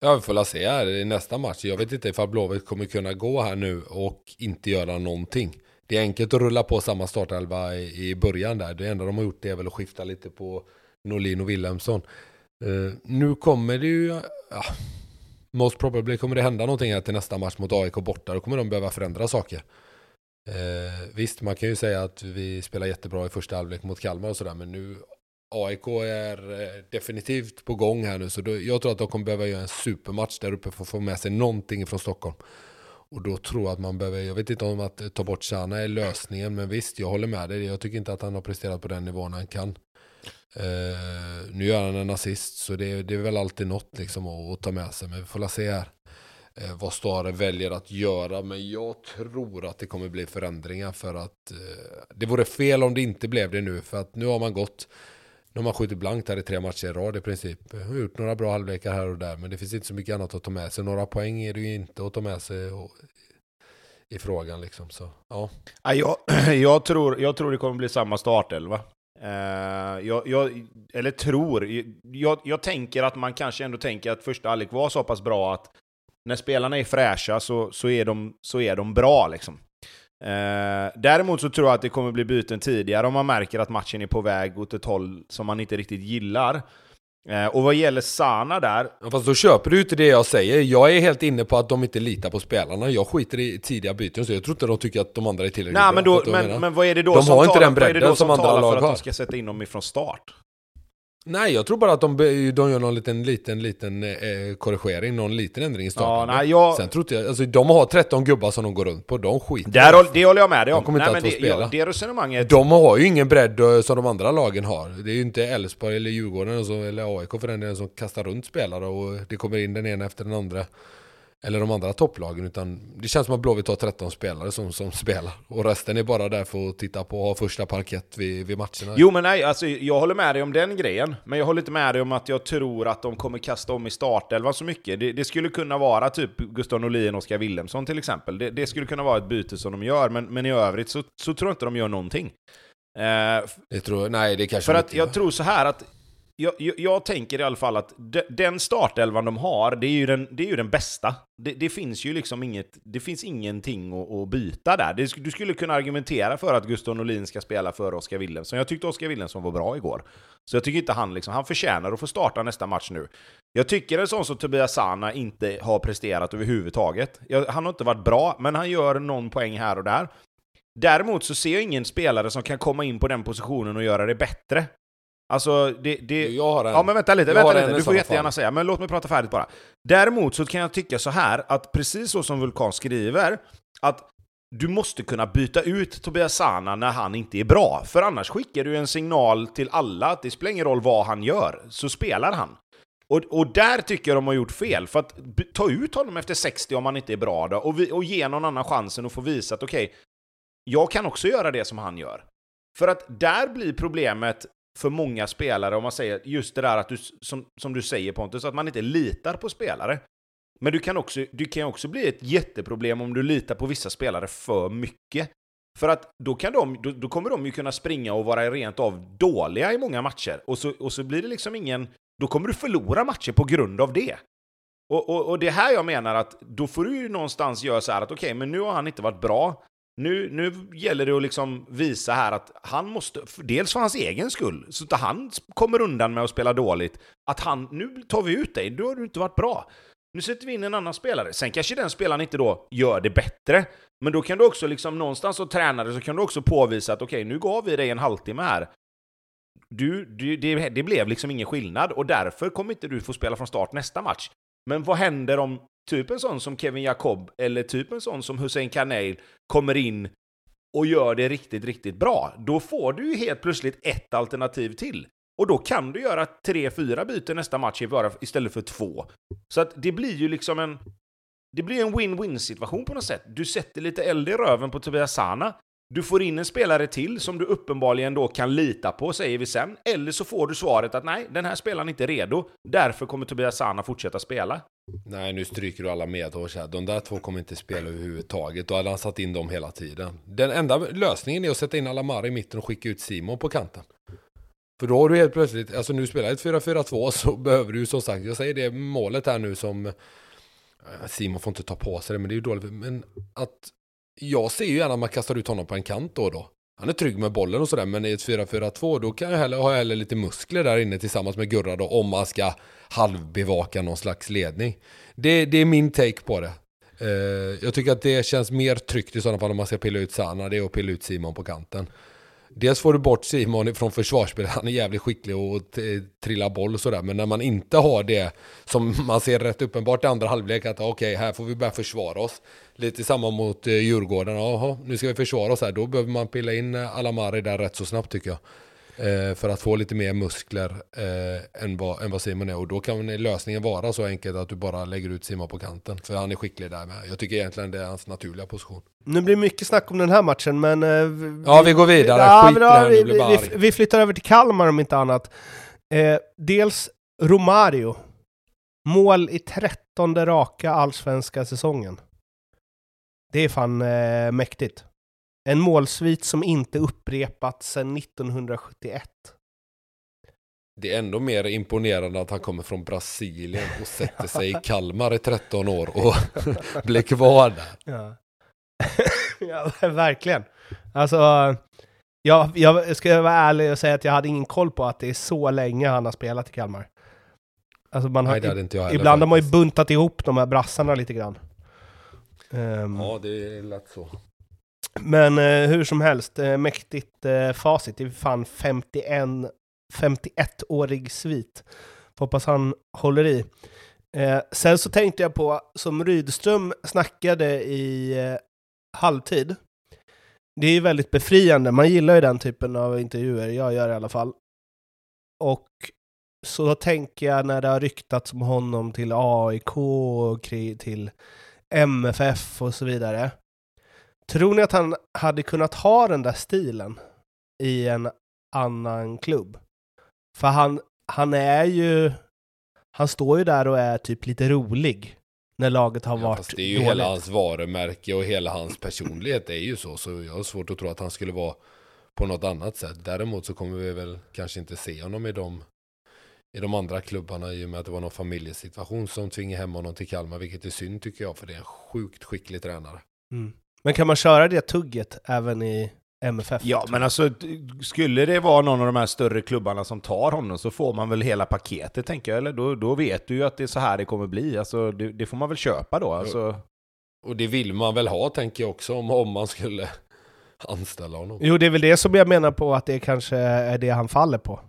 Ja, vi får la se här i nästa match. Jag vet inte ifall Blåvitt kommer kunna gå här nu och inte göra någonting. Det är enkelt att rulla på samma startelva i, början där. Det enda de har gjort är väl att skifta lite på Norlin och Wilhelmsson. Uh, nu kommer det ju... Ja, most probably kommer det hända någonting här till nästa match mot AIK borta. Då kommer de behöva förändra saker. Uh, visst, man kan ju säga att vi spelar jättebra i första halvlek mot Kalmar och sådär, men nu AIK är eh, definitivt på gång här nu, så då, jag tror att de kommer behöva göra en supermatch där uppe för att få med sig någonting från Stockholm. Och då tror jag att man behöver, jag vet inte om att eh, ta bort Sana är lösningen, men visst, jag håller med dig. Jag tycker inte att han har presterat på den nivån han kan. Uh, nu gör han en assist, så det, det är väl alltid något liksom att, att ta med sig. Men vi får se här uh, vad Stare väljer att göra. Men jag tror att det kommer bli förändringar för att uh, det vore fel om det inte blev det nu. För att nu har man gått de har skjutit blankt här i tre matcher i rad i princip. Har gjort några bra halvlekar här och där, men det finns inte så mycket annat att ta med sig. Några poäng är det ju inte att ta med sig i frågan liksom. Så, ja. Jag, jag, tror, jag tror det kommer bli samma startelva. Uh, jag, jag, eller tror, jag, jag tänker att man kanske ändå tänker att första halvlek var så pass bra att när spelarna är fräscha så, så, är, de, så är de bra liksom. Eh, däremot så tror jag att det kommer bli byten tidigare om man märker att matchen är på väg åt ett håll som man inte riktigt gillar. Eh, och vad gäller Sana där... Ja, fast då köper du inte det jag säger. Jag är helt inne på att de inte litar på spelarna. Jag skiter i tidiga byten, så jag tror inte de tycker att de andra är tillräckligt Nej, bra. Men, då, men, men vad är det då de som har inte den bredden som, som andra lag har? för att de ska sätta in dem ifrån start? Nej, jag tror bara att de, de gör någon liten, liten, liten eh, korrigering, någon liten ändring i starten. Ja, nej, jag, Sen tror inte jag, alltså de har 13 gubbar som de går runt på, de skiter där, håll- det håller jag med dig om. De kommer inte nej, att men få det, spela. ja, det resonemanget... De har ju ingen bredd eh, som de andra lagen har. Det är ju inte Elfsborg eller Djurgården så, eller AIK för den delen som kastar runt spelare och det kommer in den ena efter den andra. Eller de andra topplagen utan det känns som att Blåvitt har 13 spelare som, som spelar. Och resten är bara där för att titta på och ha första parkett vid, vid matcherna. Jo men nej, alltså, jag håller med dig om den grejen. Men jag håller inte med dig om att jag tror att de kommer kasta om i startelvan så mycket. Det, det skulle kunna vara typ Gustav Norlin och Oskar Wilhelmsson till exempel. Det, det skulle kunna vara ett byte som de gör, men, men i övrigt så, så tror jag inte de gör någonting. Eh, Det tror, nej, det kanske för att inte jag tror så här att jag, jag, jag tänker i alla fall att de, den startelvan de har, det är ju den, det är ju den bästa. Det, det finns ju liksom inget, det finns ingenting att, att byta där. Det, du skulle kunna argumentera för att Gustav Norlin ska spela före Oskar Wilhelmsson. Jag tyckte Oskar Wilhelmsson var bra igår. Så jag tycker inte han liksom, han förtjänar att få starta nästa match nu. Jag tycker en sån som Tobias Sana inte har presterat överhuvudtaget. Jag, han har inte varit bra, men han gör någon poäng här och där. Däremot så ser jag ingen spelare som kan komma in på den positionen och göra det bättre. Alltså, det... det Jag har en. Ja men vänta lite, Jag vänta lite. du får jättegärna fall. säga, men låt mig prata färdigt bara. Däremot så kan jag tycka så här, att precis så som Vulkan skriver, att du måste kunna byta ut Tobias Sana när han inte är bra. För annars skickar du en signal till alla att det spelar ingen roll vad han gör, så spelar han. Och, och där tycker jag de har gjort fel, för att ta ut honom efter 60 om han inte är bra då, och, vi, och ge någon annan chansen att få visa att okej, jag kan också göra det som han gör. För att där blir problemet för många spelare, om man säger just det där att du, som, som du säger Pontus, att man inte litar på spelare. Men du kan också, du kan också bli ett jätteproblem om du litar på vissa spelare för mycket. För att då, kan de, då, då kommer de ju kunna springa och vara rent av dåliga i många matcher. Och så, och så blir det liksom ingen... Då kommer du förlora matcher på grund av det. Och, och, och det är här jag menar att då får du ju någonstans göra så här att okej, men nu har han inte varit bra. Nu, nu gäller det att liksom visa här att han måste, dels för hans egen skull, så att han kommer undan med att spela dåligt, att han, nu tar vi ut dig, då har du inte varit bra. Nu sätter vi in en annan spelare. Sen kanske den spelaren inte då gör det bättre, men då kan du också liksom någonstans som tränare så kan du också påvisa att okej, nu gav vi dig en halvtimme här. Du, du, det, det blev liksom ingen skillnad och därför kommer inte du få spela från start nästa match. Men vad händer om typ en sån som Kevin Jacob eller typ en sån som Hussein Kanel kommer in och gör det riktigt, riktigt bra? Då får du ju helt plötsligt ett alternativ till. Och då kan du göra tre, fyra byten nästa match istället för två. Så att det blir ju liksom en... Det blir en win-win situation på något sätt. Du sätter lite eld i röven på Tobias Sana. Du får in en spelare till som du uppenbarligen då kan lita på, säger vi sen. Eller så får du svaret att nej, den här spelaren är inte redo. Därför kommer Tobias Sana fortsätta spela. Nej, nu stryker du alla medhårs här. De där två kommer inte spela överhuvudtaget. Då hade han satt in dem hela tiden. Den enda lösningen är att sätta in Alamar i mitten och skicka ut Simon på kanten. För då har du helt plötsligt, alltså nu spelar ett 4-4-2 så behöver du som sagt, jag säger det målet här nu som eh, Simon får inte ta på sig det, men det är ju dåligt. Men att jag ser ju gärna att man kastar ut honom på en kant då och då. Han är trygg med bollen och sådär, men i ett 4-4-2 då kan jag hellre, ha hellre lite muskler där inne tillsammans med Gurra då, om man ska halvbevaka någon slags ledning. Det, det är min take på det. Eh, jag tycker att det känns mer tryggt i sådana fall om man ska pilla ut Sana, det är att pilla ut Simon på kanten. Dels får du bort Simon från försvarsspelet, han är jävligt skicklig och trillar boll och sådär. Men när man inte har det som man ser rätt uppenbart i andra halvlek att ah, okej, här får vi börja försvara oss. Lite samma mot eh, Djurgården, jaha, nu ska vi försvara oss här. Då behöver man pilla in eh, Alamari där rätt så snabbt tycker jag. Eh, för att få lite mer muskler eh, än, vad, än vad Simon är. Och då kan lösningen vara så enkelt att du bara lägger ut Simon på kanten. För han är skicklig där med. Jag tycker egentligen det är hans naturliga position. Nu blir mycket snack om den här matchen, men... eh, vi- Ja, vi går vidare. Ja, ja, vi, vi, vi flyttar över till Kalmar om inte annat. Eh, dels Romario. Mål i trettonde raka allsvenska säsongen. Det är fan eh, mäktigt. En målsvit som inte upprepats sedan 1971. Det är ändå mer imponerande att han kommer från Brasilien och sätter sig i Kalmar i 13 år och blir kvar där. Ja, ja verkligen. Alltså, jag, jag ska vara ärlig och säga att jag hade ingen koll på att det är så länge han har spelat i Kalmar. Alltså man har, Nej, heller ibland har man ju buntat ihop de här brassarna lite grann. Ehm, Ja, det är lätt så. Men eh, hur som helst, eh, mäktigt eh, facit. Det är fan 51 51-årig svit. Hoppas han håller i. Eh, sen så tänkte jag på, som Rydström snackade i eh, halvtid, det är ju väldigt befriande. Man gillar ju den typen av intervjuer, jag gör det i alla fall. Och så då tänker jag när det har ryktats om honom till AIK och till MFF och så vidare. Tror ni att han hade kunnat ha den där stilen i en annan klubb? För han, han är ju... Han står ju där och är typ lite rolig när laget har ja, varit Det är ju dåligt. hela hans varumärke och hela hans personlighet är ju så. Så jag har svårt att tro att han skulle vara på något annat sätt. Däremot så kommer vi väl kanske inte se honom i de, i de andra klubbarna i och med att det var någon familjesituation som tvingade hem honom till Kalmar. Vilket är synd tycker jag, för det är en sjukt skicklig tränare. Mm. Men kan man köra det tugget även i MFF? Ja, men alltså skulle det vara någon av de här större klubbarna som tar honom så får man väl hela paketet, tänker jag. Eller då, då vet du ju att det är så här det kommer bli. Alltså, det, det får man väl köpa då. Alltså. Och det vill man väl ha, tänker jag också, om, om man skulle anställa honom. Jo, det är väl det som jag menar på att det kanske är det han faller på.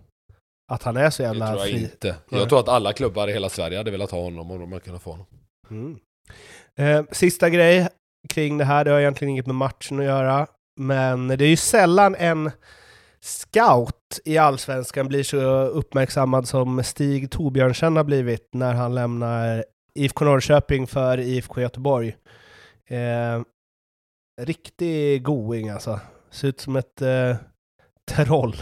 Att han är så jävla Det tror jag fri. inte. Jag tror att alla klubbar i hela Sverige hade velat ha honom om de hade kunnat få honom. Mm. Eh, sista grej kring det här, det har egentligen inget med matchen att göra, men det är ju sällan en scout i Allsvenskan blir så uppmärksammad som Stig Torbjörnsen har blivit när han lämnar IFK Norrköping för IFK Göteborg. Eh, riktig going alltså. Ser ut som ett eh, troll.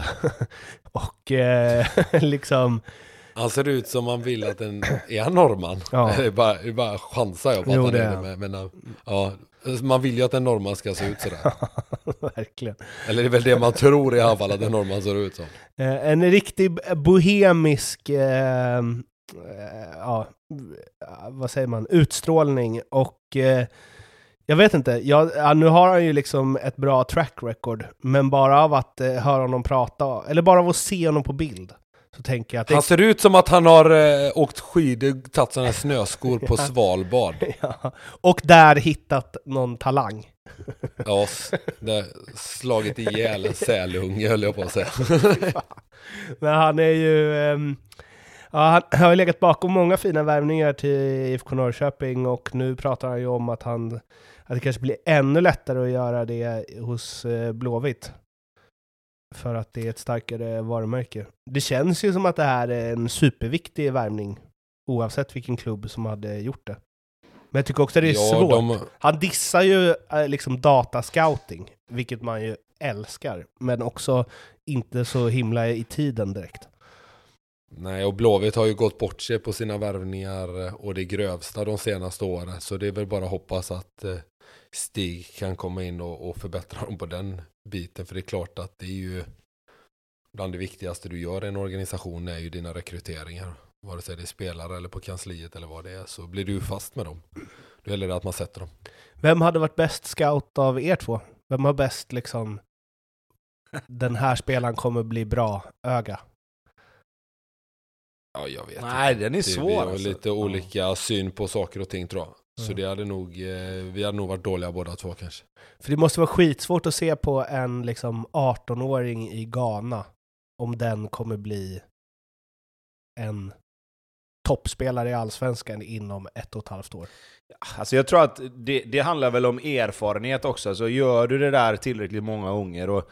Och eh, liksom... Han ser ut som man vill att en... Är han norrman? Ja. det, är bara, det är bara chansar jag på att Jo, han det är det. han. Men, men, ja, man vill ju att en norrman ska se ut sådär. Verkligen. Eller det är väl det man tror i alla fall att en norrman ser ut som. Eh, en riktig bohemisk, eh, eh, ja, vad säger man, utstrålning och eh, jag vet inte, jag, ja, nu har han ju liksom ett bra track record, men bara av att eh, höra honom prata, eller bara av att se honom på bild, så tänker jag att Han ser ut som att han har eh, åkt skidor, tagit här snöskor på. Svalbard. ja. Och där hittat någon talang. Ja, det, slagit ihjäl en sälunge höll jag på att säga. Men han är ju... ehm, ja, han har ju legat bakom många fina värvningar till IFK Norrköping och nu pratar han ju om att, han, att det kanske blir ännu lättare att göra det hos eh, Blåvitt. För att det är ett starkare varumärke. Det känns ju som att det här är en superviktig värvning oavsett vilken klubb som hade gjort det. Men jag tycker också det är Ja, svårt. de, Han dissar ju eh, liksom datascouting, vilket man ju älskar, men också inte så himla i tiden direkt. Nej, och Blåvitt har ju gått bort sig på sina värvningar eh, och det grövsta de senaste åren. Så det är väl bara att hoppas att eh, Stig kan komma in och, och förbättra dem på den biten. För det är klart att det är ju bland det viktigaste du gör i en organisation är ju dina rekryteringar. Vare sig det är spelare eller på kansliet eller vad det är så blir du fast med dem. Då gäller det att man sätter dem. Vem hade varit bäst scout av er två? Vem har bäst liksom, den här spelaren kommer bli bra öga? Ja, jag vet Nej, inte. den är Det- svår. Vi har alltså. lite olika syn på saker och ting tror jag. Så Mm. det hade nog, eh, vi hade nog varit dåliga båda två kanske. För det måste vara skitsvårt att se på en liksom 18-åring i Ghana om den kommer bli en toppspelare i Allsvenskan inom ett och ett halvt år. Alltså jag tror att det, det handlar väl om erfarenhet också. Så gör du det där tillräckligt många gånger och,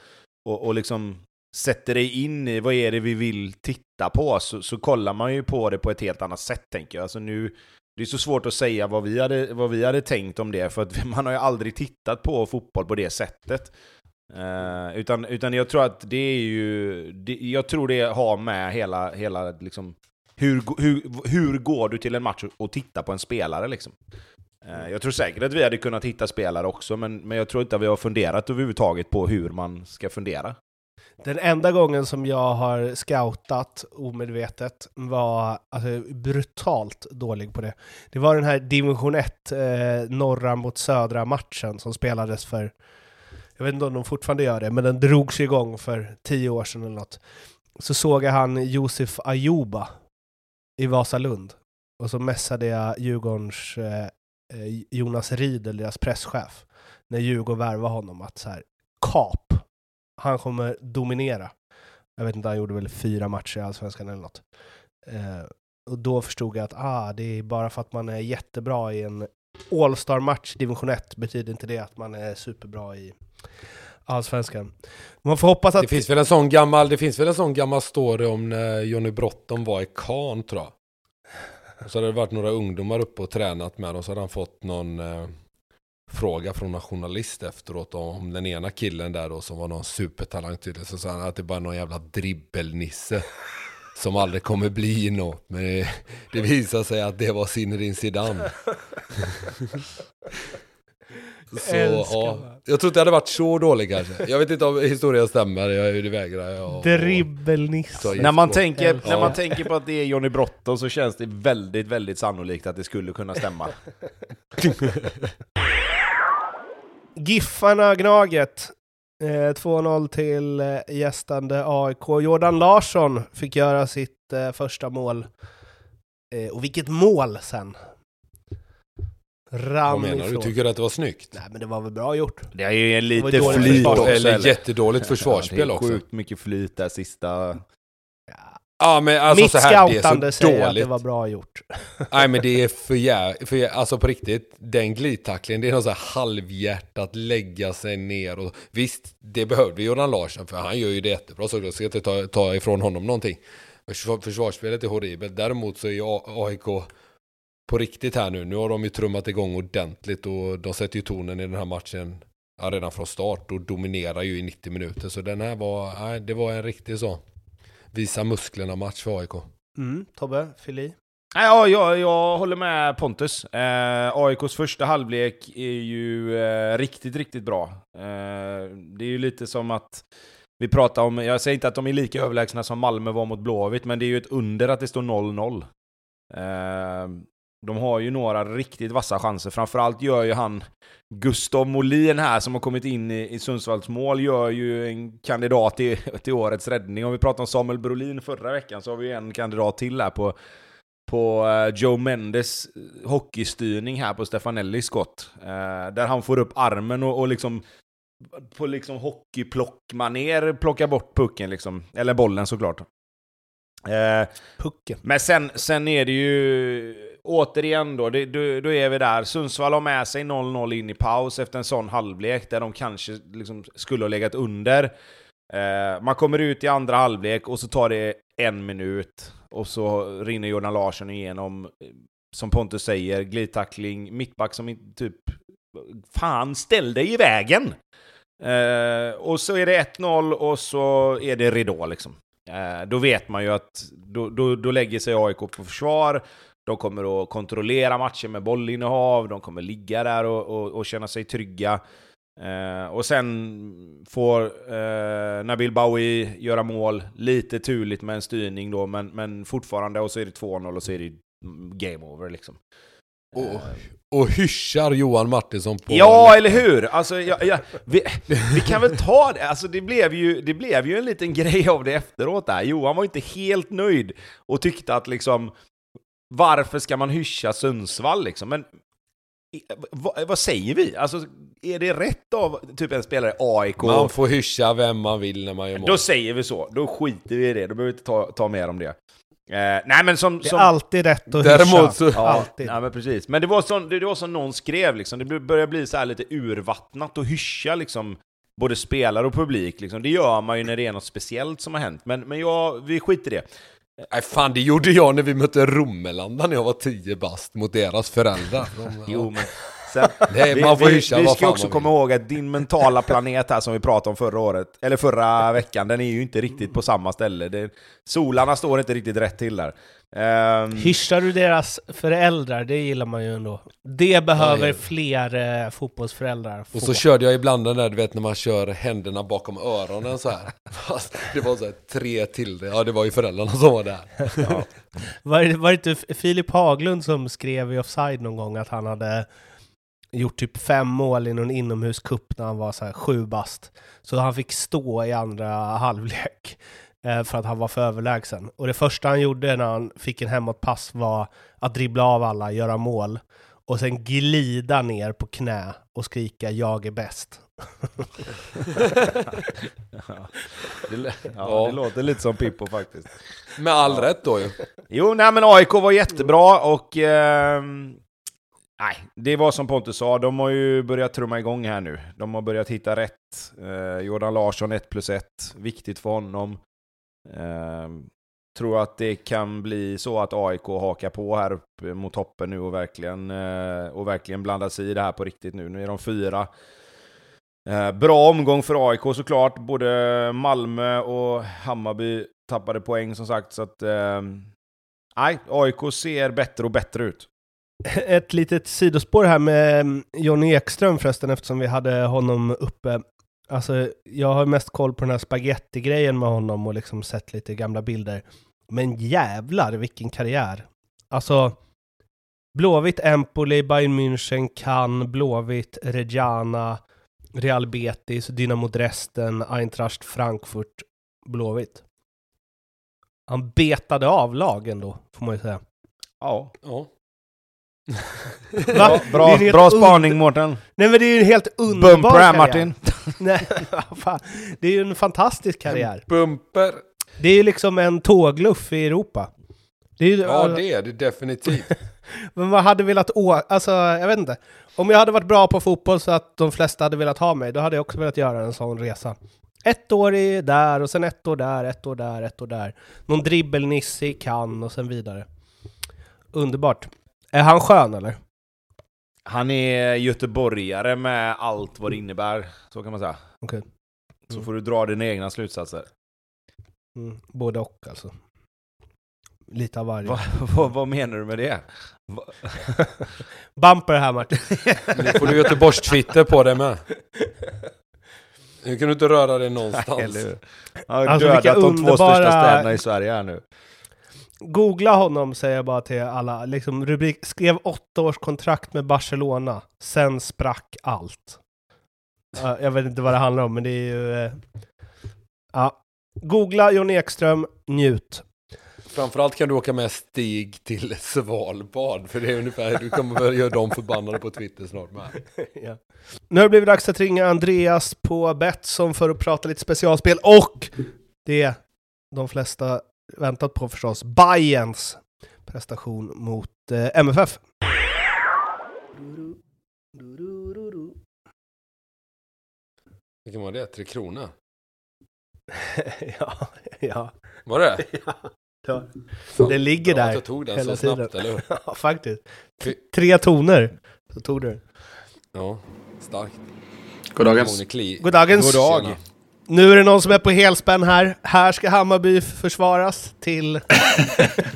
och, och liksom sätter dig in i vad är det vi vill titta på, så, så kollar man ju på det på ett helt annat sätt tänker jag. Alltså nu, det är så svårt att säga vad vi, hade, vad vi hade tänkt om det, för att man har ju aldrig tittat på fotboll på det sättet. Eh, utan, utan jag tror att det är ju, det, jag tror det har med hela, hela liksom, hur, hur, hur går du till en match och, tittar på en spelare liksom? Eh, Jag tror säkert att vi hade kunnat hitta spelare också, men, men jag tror inte att vi har funderat överhuvudtaget på hur man ska fundera. Den enda gången som jag har scoutat omedvetet var alltså, brutalt dålig på det. Det var den här division 1, eh, norra mot södra matchen som spelades för, jag vet inte om de fortfarande gör det, men den drogs igång för tio år sedan eller något. Så såg jag han Josef Ajuba i Vasalund. Och så mässade jag Djurgårdens eh, eh Jonas Riedel, deras presschef, när Djurgården värvade honom, att så här, kap han kommer dominera. Jag vet inte, han gjorde väl fyra matcher i Allsvenskan eller något. Eh, och då förstod jag att ah, det är bara för att man är jättebra i en All-star-match, division 1, betyder inte det att man är superbra i Allsvenskan. Man får hoppas att... Det finns väl en sån gammal, det finns väl en sån gammal story om när Johnny Brottom var i Caen tror jag. Och så hade det varit några ungdomar uppe och tränat med dem, så hade han fått någon eh, fråga från en journalist efteråt om den ena killen där då som var någon supertalang tydligen. Så sa han att det bara är någon jävla dribbelnisse som aldrig kommer bli något. Men det, det visade sig att det var Zinedine Zidane. Så, ja. Jag tror inte det hade varit så dålig kanske. Jag vet inte om historien stämmer, jag, det vägrar jag. Dribbelnisse. När man, tänker, när man tänker på att det är Johnny Brotto så känns det väldigt, väldigt sannolikt att det skulle kunna stämma. Giffarna Gnaget. Eh, 2-0 till eh, gästande AIK. Jordan Larsson fick göra sitt eh, första mål. Eh, och vilket mål sen! Ram Vad menar ifrån. du? Tycker du att det var snyggt? Nej men det var väl bra gjort. Det är ju en lite flyt också, eller jättedåligt försvarsspel också. Det är sjukt mycket flyt där sista... Ja, men alltså Mitt så här, scoutande säger att det var bra gjort. Nej men det är för, jä för jä alltså på riktigt, den glidtacklingen, det är något så här halvhjärtat lägga sig ner och visst, det behövde Jordan Larsson för han gör ju det jättebra så jag ska inte ta, ta ifrån honom någonting. Försvarsspelet är horribelt, däremot så är AIK på riktigt här nu. Nu har de ju trummat igång ordentligt och de sätter ju tonen i den här matchen ja, redan från start och dominerar ju i 90 minuter. Så den här var, nej, det var en riktig så visa musklerna match för AIK. Mm, Tobbe, fyll i. Ja, jag, jag håller med Pontus. Eh, AIKs första halvlek är ju eh, riktigt, riktigt bra. Eh, det är ju lite som att vi pratar om, jag säger inte att de är lika överlägsna som Malmö var mot Blåvitt, men det är ju ett under att det står 0-0. Eh, de har ju några riktigt vassa chanser. Framförallt gör ju han Gustav Molin här som har kommit in i, i Sundsvalls mål gör ju en kandidat till, till årets räddning. Om vi pratade om Samuel Brolin förra veckan så har vi en kandidat till här på, på uh, Joe Mendes eh, hockeystyrning här på Stefanellis skott. Uh, där han får upp armen och, och liksom på liksom hockeyplockmaner plockar bort pucken liksom. Eller bollen såklart. Uh, pucken. Men sen, sen är det ju återigen då, det, då, då, är vi där. Sundsvall har med sig 0-0 in i paus efter en sån halvlek där de kanske liksom skulle ha legat under. Eh, man kommer ut i andra halvlek och så tar det en minut och så rinner Jordan Larsson igenom, eh, som Pontus säger, glidtackling, mittback som typ Fan, ställ dig i vägen! Eh, och så är det 1-0 och så är det ridå liksom. Eh, då vet man ju att då, då, då lägger sig AIK på försvar, de kommer att kontrollera matchen med bollinnehav, de kommer ligga där och, och, och känna sig trygga. Eh, och sen får eh, Nabil Bawi göra mål, lite turligt med en styrning då, men, men fortfarande, och så är det 2-0 och så är det mm, game over liksom. Och och hyschar Johan Martinsson på... Ja, eller hur? Alltså, jag, jag, vi, vi, kan väl ta det. Alltså, det, blev ju, det blev ju en liten grej av det efteråt där. Johan var inte helt nöjd och tyckte att liksom varför ska man hyscha Sundsvall liksom? Men vad, vad, säger vi? Alltså, är det rätt av typ en spelare AIK? Man får hyscha vem man vill när man gör mål. Då säger vi så. Då skiter vi i det. Då behöver vi inte ta, ta mer om det. Eh, nej men som... Det är som, alltid rätt att Däremot så... Ja, alltid. Nej men precis. Men det var, som, det, det var som någon skrev liksom, det börjar bli så här lite urvattnat och hyscha liksom både spelare och publik liksom. Det gör man ju när det är något speciellt som har hänt. Men, men ja, vi skiter i det. Nej fan, det gjorde jag när vi mötte Romelanda när jag var tio bast mot deras föräldrar. jo, men sen, Nej, vi, man får hyscha, vi, vi ska också komma ihåg att din mentala planet här som vi pratade om förra året, eller förra veckan, den är ju inte riktigt på samma ställe. Det, solarna står inte riktigt rätt till där. Um, Hyschar du deras föräldrar? Det gillar man ju ändå. Det behöver fler eh, fotbollsföräldrar få. Och så körde jag ibland den där, du vet när man kör händerna bakom öronen så här. det var så här, tre till det. Ja, det var ju föräldrarna som var där. Ja. Var, var det inte Filip Haglund som skrev i Offside någon gång att han hade gjort typ fem mål i någon inomhuscup när han var så här sju bast. Så han fick stå i andra halvlek. Eh, för att han var för överlägsen. Och det första han gjorde när han fick en hemåtpass var att dribbla av alla, göra mål och sen glida ner på knä och skrika “jag är bäst” ja, det, ja, Ja. det låter lite som Pippo faktiskt. Med all rätt då ju. Jo, nej men AIK var jättebra och... ehm, nej, det var som Pontus sa, de har ju börjat trumma igång här nu. De har börjat hitta rätt. Eh, Jordan Larsson 1 plus 1, viktigt för honom. Eh, tror att det kan bli så att AIK hakar på här uppe mot toppen nu och verkligen, eh, och verkligen blandar sig i det här på riktigt nu. Nu är de fyra. Eh, bra omgång för AIK såklart. Både Malmö och Hammarby tappade poäng som sagt. Så att, eh, nej, AIK ser bättre och bättre ut. Ett litet sidospår här med mm, Johnny Ekström förresten, eftersom vi hade honom uppe. Alltså, jag har mest koll på den här spaghetti-grejen med honom och liksom sett lite gamla bilder. Men jävlar vilken karriär! Alltså, Blåvitt, Empoli, Bayern München, Cannes, Blåvitt, Reggiana, Real Betis, Dynamo Dresden, Eintracht Frankfurt, Blåvitt. Han betade av lagen då, får man ju säga. Ja. Ja. Bra, bra, är bra spaning Mårten. Nej men det är ju en helt underbar Bumper karriär. Martin. Nej, vad fan. Det är ju en fantastisk karriär. Bumper. Det är ju liksom en tågluff i Europa. Det är ju, Ja, det är det definitivt. Men man hade velat åka, alltså jag vet inte. Om jag hade varit bra på fotboll så att de flesta hade velat ha mig, då hade jag också velat göra en sån resa. Ett år i där, och sen ett år där, ett år där, ett år där. Någon dribbelnisse i Cannes och sen vidare. Underbart. Är han skön eller? Han är göteborgare med allt vad det innebär, så kan man säga. Okej. Så Mm. får du dra dina egna slutsatser. Mm, både och alltså. Lite av varje. Va, vad, vad menar du med det? Va, Bumper här Martin. Nu får du Göteborgs Twitter på dig med. Nu kan du inte röra dig någonstans. har Alltså, dödat de två underbara- största städerna i Sverige här nu. Googla honom säger jag bara till alla. Liksom rubrik, skrev åtta års kontrakt med Barcelona. Sen sprack allt. Ja, jag vet inte vad det handlar om, men det är ju... eh, Ja. Googla John Ekström, njut. Framförallt kan du åka med Stig till Svalbard. För det är ungefär, du kommer väl göra dem förbannade på Twitter snart med. ja. Nu har det blivit dags att ringa Andreas på Betsson för att prata lite specialspel och det de flesta väntat på förstås, Bayerns prestation mot eh, MFF. Vilken var det? Tre kronor? ja, ja, Var det? ja. Fan, Det ligger bra där jag tog den hela så snabbt, tiden. eller hur? ja, faktiskt. Fy- Tre toner, så tog du Ja, starkt. Goddagens. Tony Kli. God dagens. God dag. Nu är det någon som är på helspänn här. Här ska Hammarby försvaras till...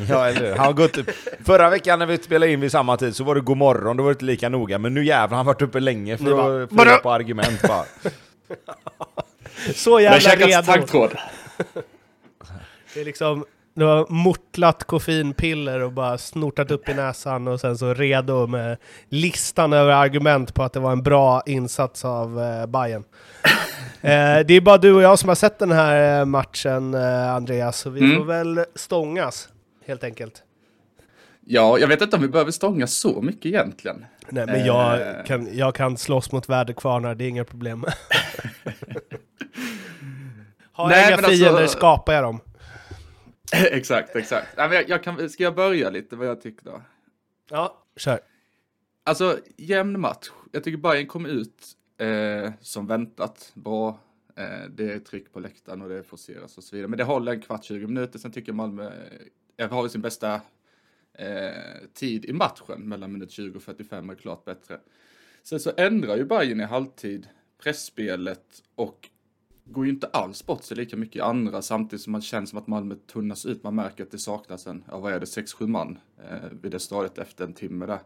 Ja, eller hur? Han har gått upp. Förra veckan när vi spelade in vid samma tid så var det god morgon, då var det inte lika noga. Men nu jävlar, han har varit uppe länge för bara, att fylla på argument bara. Så Jag har jävla käkat redo. taggtråd. Det är liksom... Du har mortlat koffeinpiller och bara snortat upp i näsan och sen så redo med listan över argument på att det var en bra insats av eh, Bayern. eh, det är bara du och jag som har sett den här eh, matchen, eh, Andreas, så vi Mm. får väl stångas, helt enkelt. Ja, jag vet inte om vi behöver stånga så mycket egentligen. Nej, men jag Eh. kan, jag kan slåss mot väderkvarnar, det är inga problem. Har jag inga men alltså- fiender skapar jag dem. exakt, exakt. Jag, jag kan, ska jag börja lite vad jag tycker då? Ja, kör. Alltså, jämn match. Jag tycker Bayern kom ut eh, som väntat bra. Eh, det är tryck på läktaren och det forceras och så vidare. Men det håller en kvart, 20 minuter. Sen tycker jag Malmö eh, har sin bästa eh, tid i matchen. Mellan minut 20 och 45 är klart bättre. Sen så ändrar ju Bayern i halvtid pressspelet och går ju inte alls bort sig lika mycket i andra samtidigt som man känner som att Malmö tunnas ut. Man märker att det saknas en, ja vad är det, 6-7 man eh, vid det stadiet efter en timme där.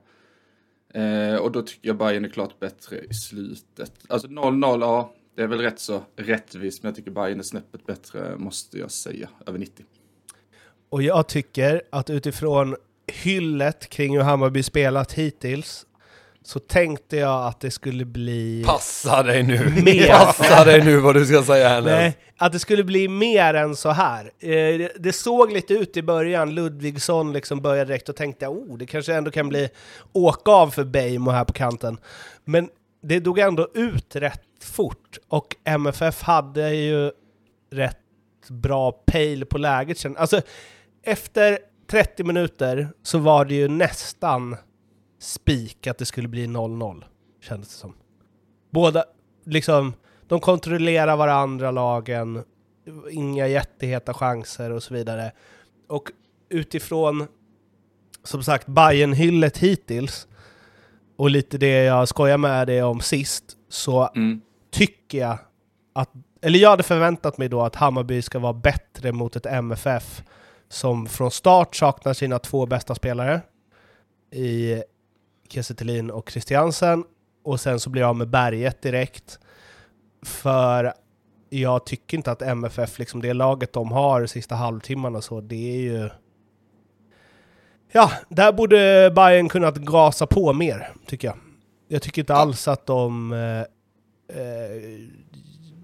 Eh, och då tycker jag Bayern är klart bättre i slutet. Alltså 0-0, ja, det är väl rätt så rättvist, men jag tycker Bayern är snäppet bättre, måste jag säga, över 90. Och jag tycker att utifrån hyllet kring hur Hammarby spelat hittills så tänkte jag att det skulle bli... Passa dig nu! Mer. Passa dig nu vad du ska säga här. Nej, att det skulle bli mer än så här. Eh, det, såg lite ut i början, Ludvigsson liksom började direkt och tänkte oh, det kanske ändå kan bli åka av för Beijmo här på kanten. Men det dog ändå ut rätt fort och MFF hade ju rätt bra pejl på läget. sen. Alltså, efter 30 minuter så var det ju nästan spik att det skulle bli 0-0, kändes det som. Båda, liksom, de kontrollerar varandra, lagen, inga jätteheta chanser och så vidare. Och utifrån, som sagt, bayern hyllet hittills, och lite det jag skojar med det om sist, så Mm. tycker jag att, eller jag hade förväntat mig då att Hammarby ska vara bättre mot ett MFF som från start saknar sina två bästa spelare i Kiese och Christiansen och sen så blir jag av med berget direkt. För jag tycker inte att MFF, liksom det laget de har sista halvtimmarna så, det är ju... Ja, där borde Bayern kunnat gasa på mer, tycker jag. Jag tycker inte alls att de... Eh, eh,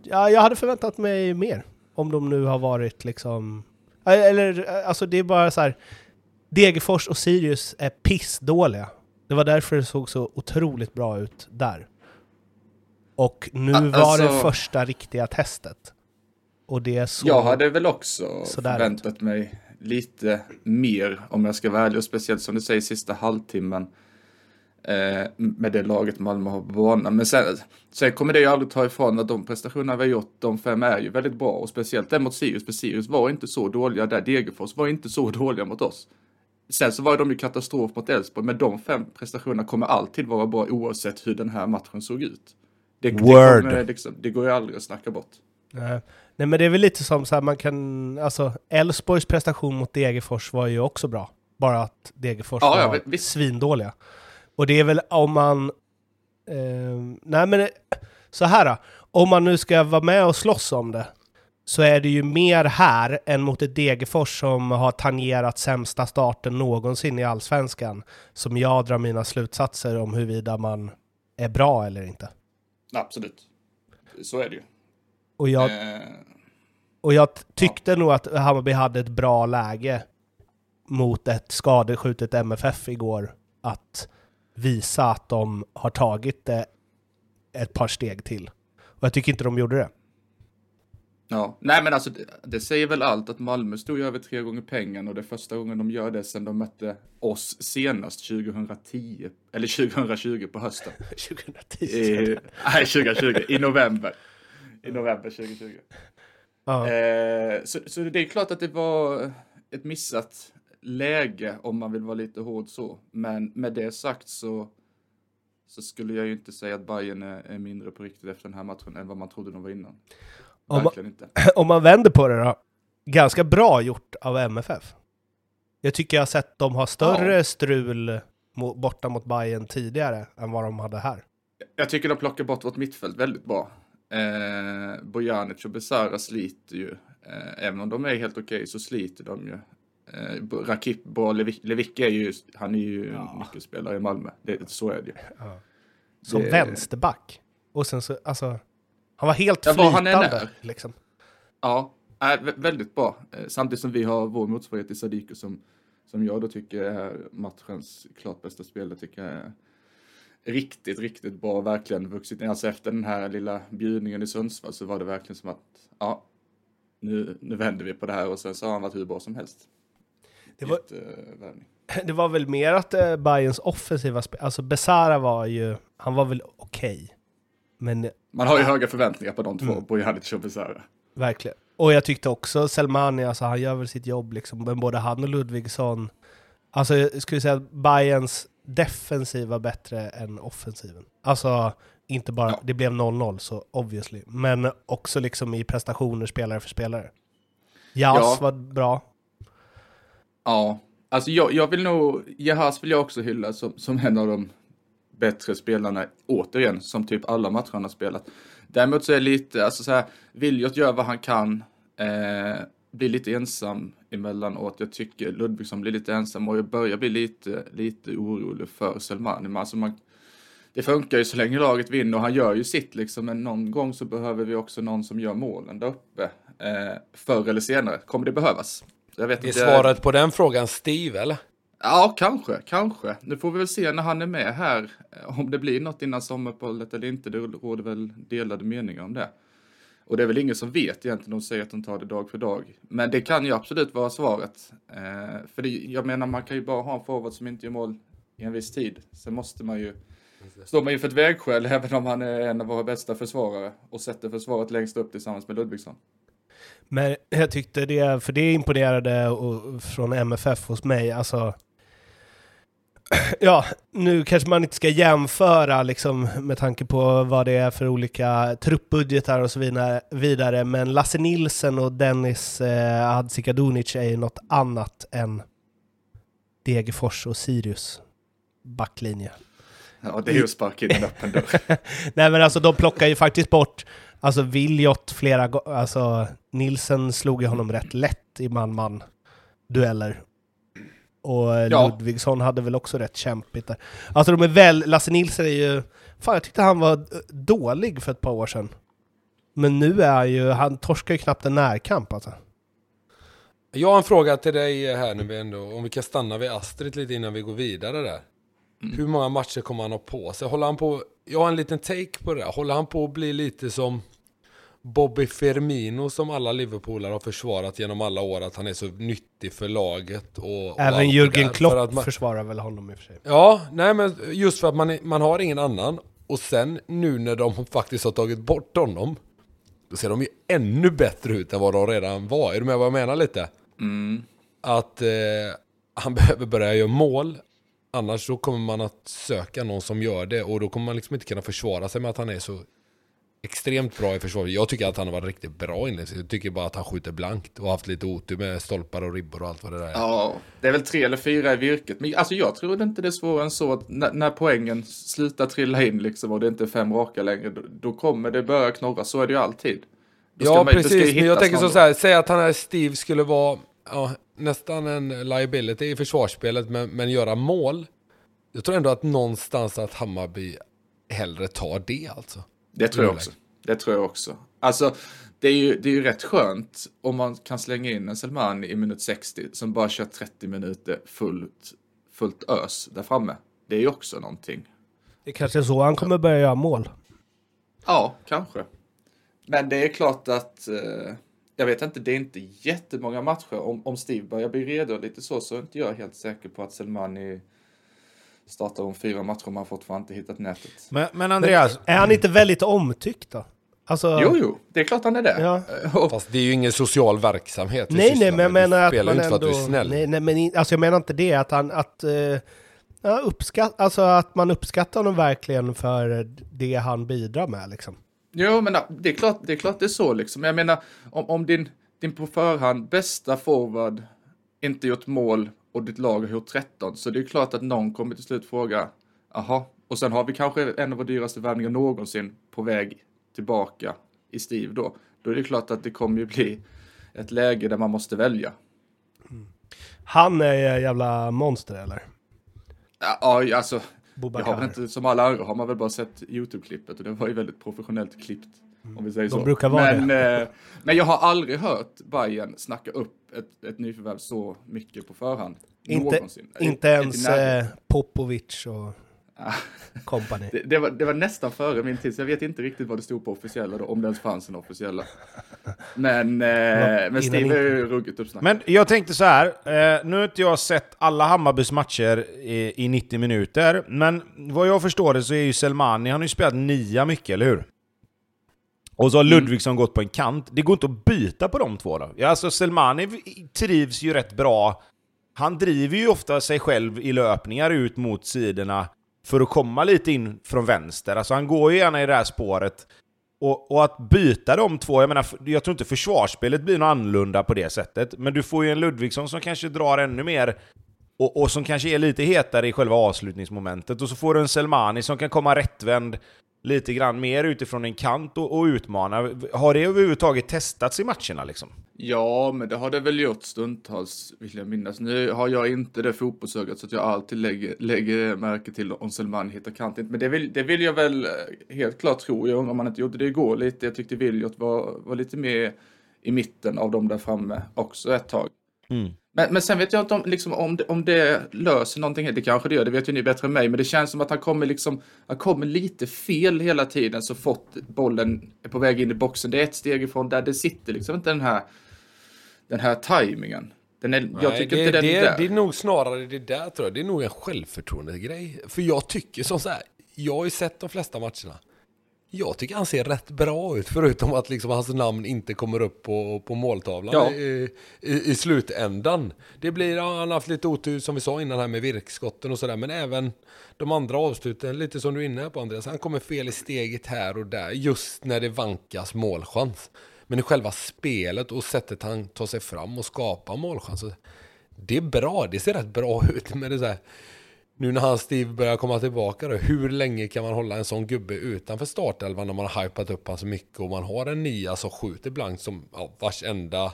ja, jag hade förväntat mig mer. Om de nu har varit liksom... Eh, Eller, eh, alltså det är bara så här... Degerfors och Sirius är pissdåliga. Det var därför det såg så otroligt bra ut där. Och nu Ah, var det alltså- första riktiga testet. Och det är så... Jag hade väl också förväntat mig lite mer om jag ska vara ärlig och speciellt som du säger sista halvtimmen eh, med det laget Malmö har på banan. Men sen, sen kommer det ju aldrig ta ifrån att de prestationerna vi har gjort, de fem är ju väldigt bra och speciellt den mot Sirius, för Sirius var inte så dåliga där, Degerfors var inte så dåliga mot oss. Sen så var de ju katastrof mot Elfsborg, men de fem prestationerna kommer alltid vara bra oavsett hur den här matchen såg ut. Det, det, Word. kommer, liksom, det går ju aldrig att snacka bort. Nej. Nej men det är väl lite som så här, man kan, alltså Elfsborgs prestation mot Degerfors var ju också bra. Bara att Degerfors Ja, ja, var visst. svindåliga. Och det är väl om man... Eh, nej men så här då. Om man nu ska vara med och slåss om det så är det ju mer här än mot ett Degerfors som har tangerat sämsta starten någonsin i Allsvenskan som jag drar mina slutsatser om huruvida man är bra eller inte. Absolut. Så är det ju. Och jag, Eh, Och jag tyckte nog att Hammarby hade ett bra läge mot ett skadeskjutet MFF igår att visa att de har tagit det ett par steg till. Och jag tycker inte de gjorde det. Ja, nej men alltså det, det säger väl allt att Malmö stod ju över tre gånger pengarna och det är första gången de gör det sedan de mötte oss senast 2010, eller 2020 på hösten. 2010. I, nej, 2020, i november. I november 2020. Ja. Eh, så, så det är klart att det var ett missat läge om man vill vara lite hård så. Men med det sagt så, så skulle jag ju inte säga att Bayern är, är mindre på riktigt efter den här matchen än vad man trodde de var innan. Om man- inte. Om man vänder på det då. Ganska bra gjort av MFF. Jag tycker jag har sett dem ha större strul mo- borta mot Bayern tidigare än vad de hade här. Jag tycker de plockar bort vårt mittfält väldigt bra. Eh, Bojanic och Besara sliter ju. Eh, även om de är helt okej så sliter de ju. Eh, Rakip och Levicki är ju, han är ju Ja. nyckelspelare i Malmö. Det, så är det ju. Som Det- vänsterback. Och sen så, alltså... Han var helt Ja, han flytande. än är. Liksom. Ja, äh, vä- väldigt bra. Eh, samtidigt som vi har vår motsvarighet i Sadiku som, som jag då tycker är matchens klart bästa spelare. Tycker jag är riktigt, riktigt bra. Verkligen vuxit. Alltså efter den här lilla bjudningen i Sundsvall så var det verkligen som att ja, nu, nu vänder vi på det här och sen så har han varit hur bra som helst. Det var, Jättevärvning. det var väl mer att eh, Bayerns offensiva spel, alltså Besara var ju, han var väl okej. Men Man har ju höga förväntningar på de två, Mm. Bojanic och Besara. verkligen. Och jag tyckte också Selmani, alltså han gör väl sitt jobb liksom, men både han och Ludvigsson, alltså jag skulle säga att Bayerns defensiv var bättre än offensiven. Alltså, inte bara, Ja. det blev 0-0 så obviously, men också liksom i prestationer spelare för spelare. Jas Ja. var bra. Ja, alltså jag, jag vill nog, Jahas vill jag också hylla som, som en av de bättre spelarna, återigen, som typ alla matcher han har spelat. Däremot så är det lite, alltså så här, Viljot gör vad han kan, eh, blir lite ensam emellanåt. Jag tycker Ludvigsson blir lite ensam och jag börjar bli lite, lite orolig för Selmani. Men alltså man, det funkar ju så länge laget vinner och han gör ju sitt liksom, men någon gång så behöver vi också någon som gör målen där uppe. Eh, förr eller senare kommer det behövas. Jag vet Är inte, svaret på den frågan Steve, eller? Ja, kanske, kanske. Nu får vi väl se när han är med här om det blir något innan sommaruppehållet eller inte. Det råder väl delade meningar om det. Och det är väl ingen som vet egentligen, de säger att de tar det dag för dag. Men det kan ju absolut vara svaret. Eh, för det, jag menar, man kan ju bara ha en forward som inte gör mål i en viss tid. Sen måste man ju, står man inför ett vägskäl även om han är en av våra bästa försvarare och sätter försvaret längst upp tillsammans med Ludvigsson. Men jag tyckte det, för det imponerade och, från MFF hos mig, alltså ja, nu kanske man inte ska jämföra liksom, med tanke på vad det är för olika truppbudgetar och så vidare, men Lasse Nilsen och Dennis eh, Hadzikadunic är ju något annat än Degerfors och Sirius backlinje. Ja, det är ju sparka in en öppen dörr. Nej, men alltså de plockar ju faktiskt bort Alltså Viljot flera gånger, alltså Nilsen slog ju honom rätt lätt i man-man dueller och ja. Ludvigsson hade väl också rätt kämpigt där. Alltså de är väl, Lasse Nilsson är ju... Fan jag tyckte han var dålig för ett par år sedan. Men nu är han ju, han torskar ju knappt en närkamp alltså. Jag har en fråga till dig här nu ändå, om vi kan stanna vid Astrid lite innan vi går vidare där. Mm. Hur många matcher kommer han ha på sig? Håller han på, jag har en liten take på det där. Håller han på att bli lite som Bobby Firmino som alla Liverpoolare har försvarat genom alla år att han är så nyttig för laget. Och, Även och Jürgen Klopp för man, försvarar väl honom i och för sig. Ja, nej men just för att man, man har ingen annan. Och sen nu när de faktiskt har tagit bort honom, då ser de ju ännu bättre ut än vad de redan var. Är du med vad jag menar lite? Mm. Att eh, han behöver börja göra mål. Annars så kommer man att söka någon som gör det och då kommer man liksom inte kunna försvara sig med att han är så extremt bra i försvar. Jag tycker att han har varit riktigt bra inledningsvis. Jag tycker bara att han skjuter blankt och haft lite otur med stolpar och ribbor och allt vad det där är. Ja, det är väl tre eller fyra i virket. Men alltså jag tror inte det är svårare än så att när, när poängen slutar trilla in liksom och det inte är fem raka längre, då, då kommer det börja knorra. Så är det ju alltid. Då ja, man, precis. Men jag tänker så, så här, säg att han här Steve skulle vara ja, nästan en liability i försvarsspelet, men, men göra mål. Jag tror ändå att någonstans att Hammarby hellre tar det alltså. Det tror jag också. Det tror jag också. Alltså, det är ju, det är ju rätt skönt om man kan slänga in en Selman i minut 60 som bara kör 30 minuter fullt, fullt ös där framme. Det är ju också någonting. Det kanske är så han kommer börja göra mål. Ja, kanske. Men det är klart att eh, jag vet inte, det är inte jättemånga matcher. Om, om Steve börjar bli redo lite så, så är inte jag helt säker på att Selmani startar om fyra matcher om han fortfarande inte hittat nätet. Men, men Andreas... Men är han inte väldigt omtyckt då? Alltså... Jo, jo, det är klart han är det. Ja. Fast det är ju ingen social verksamhet Nej, nej, men jag menar att man ändå... Att snäll. Nej, nej, men alltså jag menar inte det, att han... Att, uh, ja, uppskatt, alltså att man uppskattar honom verkligen för det han bidrar med liksom. Jo, men det är klart det är, klart det är så liksom. Jag menar, om, om din, din på förhand bästa forward inte gjort mål och ditt lag har gjort 13. Så det är klart att någon kommer till slut fråga, aha, och sen har vi kanske en av våra dyraste värvningar någonsin på väg tillbaka i Steve då. Då är det klart att det kommer ju bli ett läge där man måste välja. Mm. Han är jävla monster eller? Ja, alltså, jag har inte, som alla andra har man väl bara sett YouTube-klippet och det var ju väldigt professionellt klippt. Mm. Om vi säger De så. brukar vara men, det. Eh, men jag har aldrig hört Bayern snacka upp ett, ett nyförvärv så mycket på förhand. Inte, Någonsin. inte ens eh, Popovic och company. Det, det, var, det var nästan före min tid, så jag vet inte riktigt vad det stod på officiella då, om det ens fanns en officiella. Men, eh, men Steve är ju ruggigt uppsnackad. Men jag tänkte så här, eh, nu har inte jag sett alla Hammarbys matcher i, i 90 minuter, men vad jag förstår det så är ju Selmani, han har ju spelat nia mycket, eller hur? Och så har. Ludvigsson mm. gått på en kant. Det går inte att byta på de två då. Ja, alltså Selmani trivs ju rätt bra. Han driver ju ofta sig själv i löpningar ut mot sidorna för att komma lite in från vänster. Alltså han går ju gärna i det här spåret. Och, och, att byta de två, jag menar, jag tror inte försvarsspelet blir något annorlunda på det sättet. Men du får ju en Ludvigsson som kanske drar ännu mer och, och som kanske är lite hetare i själva avslutningsmomentet. Och så får du en Selmani som kan komma rättvänd lite grann mer utifrån en kant och, och utmana. Har det överhuvudtaget testats i matcherna liksom? Ja, men det har det väl gjort stundtals, vill jag minnas. Nu har jag inte det fotbollsögat så att jag alltid lägger, lägger märke till om Selman hittar kanten. Men det vill, det vill jag väl eh, helt klart tro. Jag undrar om han inte gjorde det igår lite. Jag tyckte Viljot var, var lite mer i mitten av dem där framme också ett tag. Mm. Men, men sen vet jag inte om, liksom, om, det, om det löser någonting. Det kanske det gör, det vet ju ni bättre än mig. Men det känns som att han kommer, liksom, han kommer lite fel hela tiden så fort bollen är på väg in i boxen. Det är ett steg ifrån där det sitter liksom inte den här, den här tajmingen. Den är, jag tycker det, inte den det, är där. det är nog snarare det där tror jag. Det är nog en självförtroende-grej. För jag tycker som så här, jag har ju sett de flesta matcherna. Jag tycker han ser rätt bra ut, förutom att liksom hans namn inte kommer upp på, på måltavlan Ja. i, i, i slutändan. Det blir, ja, han har haft lite otur som vi sa innan här med virkskotten och sådär, men även de andra avsluten, lite som du är inne på Andreas, han kommer fel i steget här och där, just när det vankas målchans. Men i själva spelet och sättet han tar sig fram och skapar målchanser, det är bra, det ser rätt bra ut, men det är så här, nu när hans Steve börjar komma tillbaka då, hur länge kan man hålla en sån gubbe utanför startelvan när man har hypat upp han så mycket och man har en nia som alltså, skjuter blankt som ja, vars enda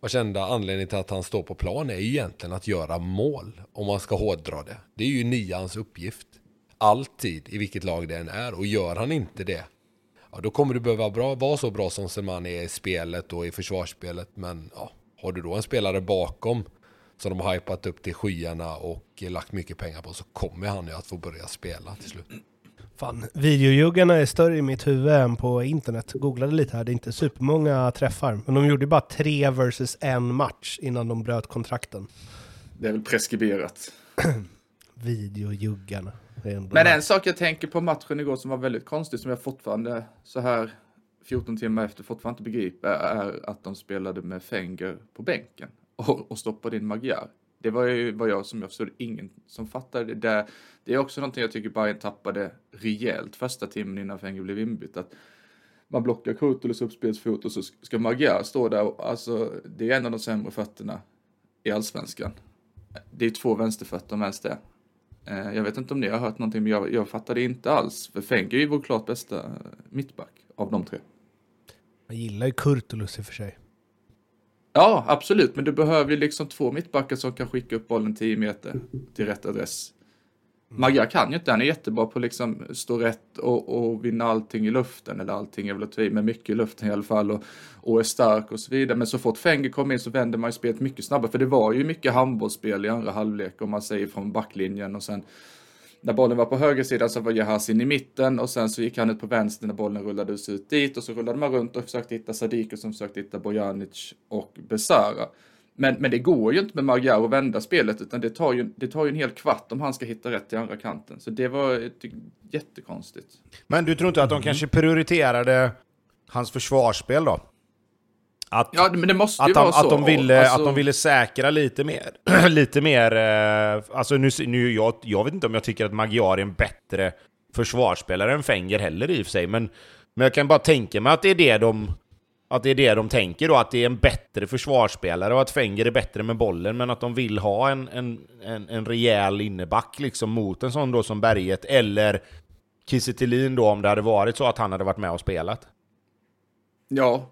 vars enda anledning till att han står på plan är ju egentligen att göra mål om man ska hårdra det. Det är ju nians uppgift. Alltid, i vilket lag det än är. Och gör han inte det, ja, då kommer du behöva bra, vara så bra som Selman är i spelet och i försvarsspelet. Men ja, har du då en spelare bakom som de har hypat upp till skyarna och lagt mycket pengar på så kommer han ju att få börja spela till slut. Fan, videojuggarna är större i mitt huvud än på internet. Googlade lite här, det är inte supermånga träffar. Men de gjorde bara tre versus en match innan de bröt kontrakten. Det är väl preskriberat. Videojuggarna. Men en sak jag tänker på matchen igår som var väldigt konstig, som jag fortfarande så här 14 timmar efter fortfarande inte begriper, är att de spelade med Fenger på bänken och, och stoppade in Magyar. Det var ju vad jag som jag förstod ingen som fattade det. Det är också någonting jag tycker Bayern tappade rejält första timmen innan Fenger blev inbytt. Att man blockar Kurtulus uppspelsfot och så ska Magyar stå där. Och, alltså, det är en av de sämre fötterna i allsvenskan. Det är två vänsterfötter om ens det. Eh, jag vet inte om ni har hört någonting, men jag, jag fattade inte alls. För Fenger är ju vår klart bästa mittback av de tre. Jag gillar ju Kurtulus i och för sig. Ja, absolut, men du behöver ju liksom två mittbackar som kan skicka upp bollen 10 meter till rätt adress. Magyar kan ju inte, han är jättebra på att liksom stå rätt och, och vinna allting i luften, eller allting är väl att men mycket i luften i alla fall, och, och är stark och så vidare. Men så fort Fenger kommer in så vänder man ju spelet mycket snabbare, för det var ju mycket handbollsspel i andra halvlek, om man säger från backlinjen, och sen när bollen var på höger sida så var Jahasin i mitten och sen så gick han ut på vänster när bollen rullades ut dit och så rullade man runt och försökte hitta Sadiku som försökte hitta Bojanic och Besara. Men, men det går ju inte med Magyar att vända spelet utan det tar, ju, det tar ju en hel kvart om han ska hitta rätt i andra kanten. Så det var jättekonstigt. Men du tror inte att de kanske prioriterade hans försvarsspel då? Att, Ja, men det måste ju att, vara de, så. att, de ville, Alltså- att de ville säkra lite mer. lite mer eh, alltså nu, nu, jag, jag vet inte om jag tycker att Magyar är en bättre försvarsspelare än Fenger heller i och för sig, men, men jag kan bara tänka mig att det är det de att det är det de tänker då, att det är en bättre försvarsspelare och att Fenger är bättre med bollen, men att de vill ha en, en, en, en rejäl inneback liksom mot en sån då som Berget, eller Kiese då om det hade varit så att han hade varit med och spelat. Ja,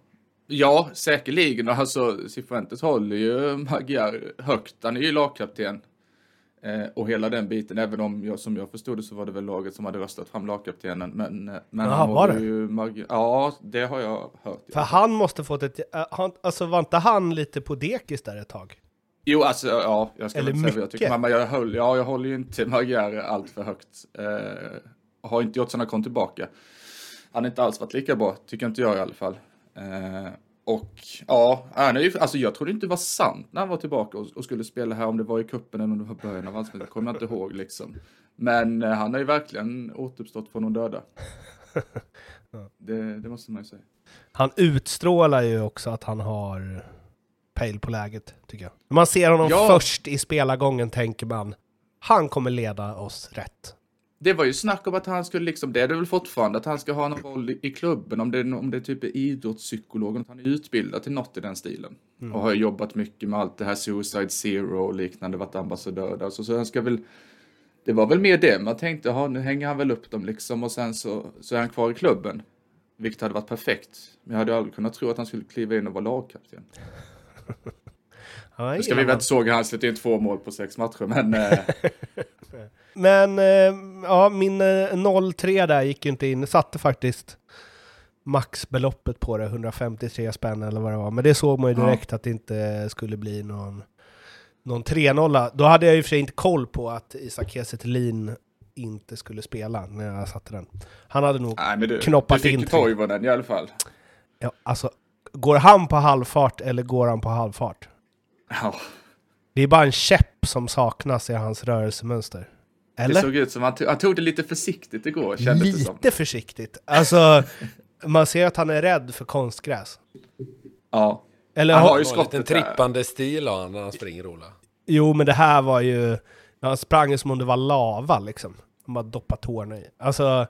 ja säkerligen. Alltså, Cifuentes håller ju Magyar högt. Han är ju lagkapten. Eh, och hela den biten, även om jag, som jag förstod det så var det väl laget som hade röstat fram lagkaptenen. Men, eh, men Jaha, han var det? ju Magyar. Ja, det har jag hört. För han måste fått ett... Han, alltså var inte han lite på dekis där ett tag? Jo, alltså ja, jag ska Eller väl säga vad jag tycker. mycket. Men jag, höll, ja, jag håller ju inte Magyar allt för högt. Eh, har inte gjort sen han kom tillbaka. Han har inte alls varit lika bra, tycker inte jag i alla fall. Eh, och ja, alltså jag trodde inte det var sant när han var tillbaka och, och skulle spela här, om det var i kuppen eller om det var början av allsvenskan, kommer jag inte ihåg liksom. Men eh, han har ju verkligen återuppstått från de döda. Det, det måste man ju säga. Han utstrålar ju också att han har pejl på läget, tycker jag. När man ser honom Ja. först i spelargången tänker man, han kommer leda oss rätt. Det var ju snack om att han skulle liksom, det är det väl fortfarande, att han ska ha någon roll i, klubben, om det, är- om det är typ är idrottspsykolog, att han är utbildad till något i den stilen. Och har jobbat mycket med allt det här Suicide Zero och liknande, varit ambassadör där. Så, så han ska väl, det var väl mer det, man tänkte, ja nu hänger han väl upp dem liksom och sen så, så är han kvar i klubben. Vilket hade varit perfekt. Men jag hade aldrig kunnat tro att han skulle kliva in och vara lagkapten. Nu ska vi väl inte såga han släppte in två mål på sex matcher, men eh, Men eh, ja, min eh, 0-3 där gick ju inte in. Jag satte faktiskt maxbeloppet på det, 153 spänn eller vad det var. Men det såg man ju Ja. direkt att det inte skulle bli någon någon 3-0. Då hade jag och för sig inte koll på att Isak Kiese inte skulle spela när jag satte den. Han hade nog Nej, du, knoppat du in fick tre. Toivonen i alla fall. Ja, alltså, går han på halvfart eller går han på halvfart? Ja, Det är bara en käpp som saknas i hans rörelsemönster. Det Eller? såg ut som han, han tog det lite försiktigt igår, kändes det som. Lite försiktigt. Alltså, man ser att han är rädd för konstgräs. Ja. Eller, Han har- ju har en skottet där. trippande stil har han när han springer Ola. Jo, men det här var ju... Han sprang ju som om det var lava liksom. Han bara doppade tårna i. Alltså,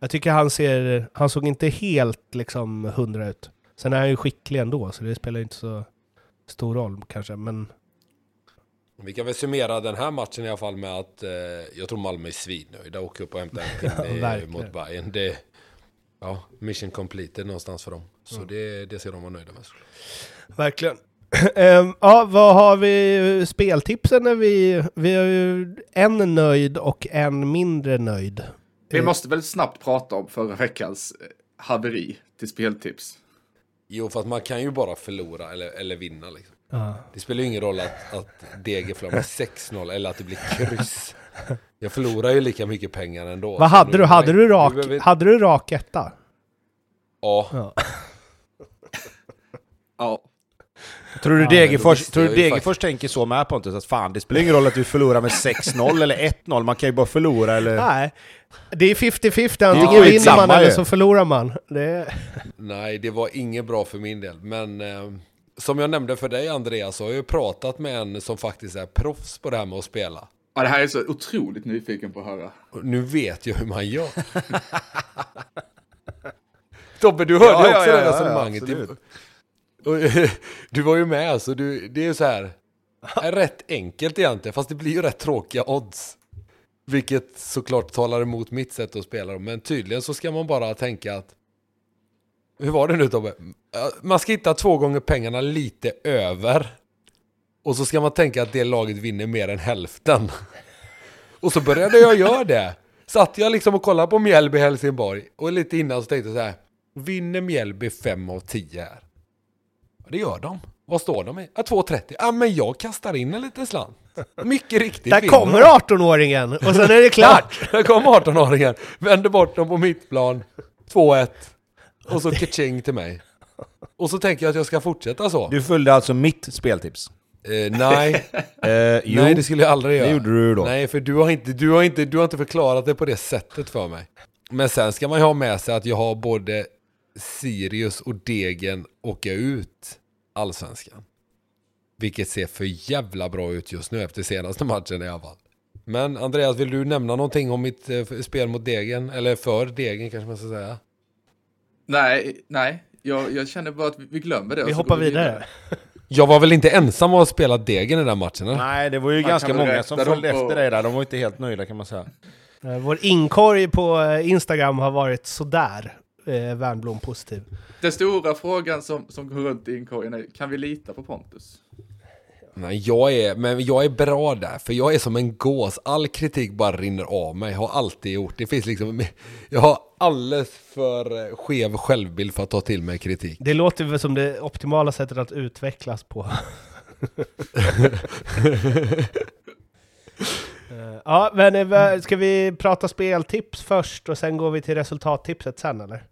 jag tycker han ser... Han såg inte helt liksom hundra ut. Sen är han ju skicklig ändå, så det spelar inte så stor roll kanske, men... Vi kan väl summera den här matchen i alla fall med att eh, jag tror Malmö är svinnöjda. Åker upp och hämtar en pinne verkligen. mot Bayern. Det, ja, mission completed någonstans för dem. Så det, det ska de vara nöjda med. Verkligen. Ehm, ja, vad har vi speltipsen? När vi, vi har ju en nöjd och en mindre nöjd. Vi måste väl snabbt prata om förra veckans eh, haveri till speltips. Jo, för att man kan ju bara förlora eller, eller vinna. Liksom. Ja. Det spelar ju ingen roll att, att DG förlorar med 6-0 eller att det blir kryss. Jag förlorar ju lika mycket pengar ändå. Vad hade du? Hade du rak, behöver- hade du rak etta? Ja, Ja. Ja. Tror du Ja, Degerfors, visste tror du Degerfors tänker så med Pontus? Att fan, det spelar ingen roll att du förlorar med 6-0 eller 1-0, man kan ju bara förlora eller... Nej, det är 50-50. är Antingen vinner skitsamma man eller ju. så förlorar man. Det nej det var inget bra för min del. Men eh, som jag nämnde för dig Andreas, så har jag ju pratat med en som faktiskt är proffs på det här med att spela. ja, det här är så otroligt nyfiken på att höra. Nu vet jag hur man gör. Tobbe, du hörde Ja, ja, också ja, det ja, resonemanget. Och, du var ju med, så du, det är ju så här. Är rätt enkelt egentligen, fast det blir ju rätt tråkiga odds. Vilket såklart talar emot mitt sätt att spela dem. Men tydligen så ska man bara tänka att... Hur var det nu Tobbe? Ja, Man ska hitta två gånger pengarna lite över. Och så ska man tänka att det laget vinner mer än hälften. Och så började jag göra det. Satt jag liksom och kollade på Mjällby Helsingborg. Och lite innan så tänkte jag så här. Vinner Mjällby 5 av 10 här? Ja, det gör de. Vad står de i? Ja, 2,30. Ja, men jag kastar in en liten slant. Mycket riktigt Där kommer de. 18-åringen och sen är det klart. Där kom 18-åringen. Vänder bort dem på mittplan. 2-1. Och så kaching till mig. Och så tänker jag att jag ska fortsätta så. Du följde alltså mitt speltips? Eh, nej, Eh, jo, nej det skulle jag aldrig göra. det gjorde du då. Nej, för du har, inte, du, har inte, du har inte förklarat det på det sättet för mig. Men sen ska man ju ha med sig att jag har både Sirius och Degen åka ut allsvenskan. Vilket ser för jävla bra ut just nu efter senaste matchen i alla fall. Men Andreas, vill du nämna någonting om mitt eh, spel mot Degen? Eller för Degen kanske man ska säga. Nej, nej. Jag, jag känner bara att vi, vi glömmer det. och Vi hoppar går vidare. Jag var väl inte ensam om att spela Degen i den matchen? Eller? Nej, det var ju Man ganska många som följde på- efter dig där, de var inte helt nöjda kan man säga. Eh, Vår inkorg på eh, Instagram har varit sådär. Eh, Värnblom positiv. Den stora frågan som, som går runt i inkorgen är, kan vi lita på Pontus? Nej, jag är, men jag är bra där, för jag är som en gås. All kritik bara rinner av mig, har alltid gjort. Det finns liksom, jag har alldeles för eh, skev självbild för att ta till mig kritik. Det låter väl som det optimala sättet att utvecklas på. Eh, ja, men eh, ska vi prata speltips först och sen går vi till resultattipset sen eller?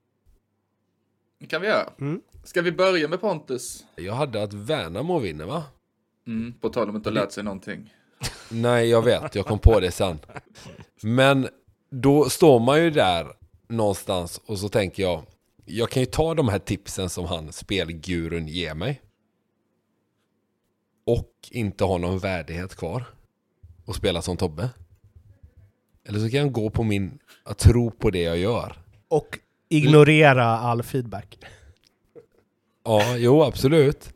Det kan vi göra. Mm. Ska vi börja med Pontus? Jag hade att Värnamo vinner va? Mm, på tal om att inte lärt sig någonting. Nej, jag vet, jag kom på det sen. Men då står man ju där någonstans och så tänker jag, jag kan ju ta de här tipsen som han, spelgurun, ger mig. Och inte ha någon värdighet kvar. Och spela som Tobbe. Eller så kan jag gå på min, att tro på det jag gör. Och ignorera all feedback. Ja, jo absolut.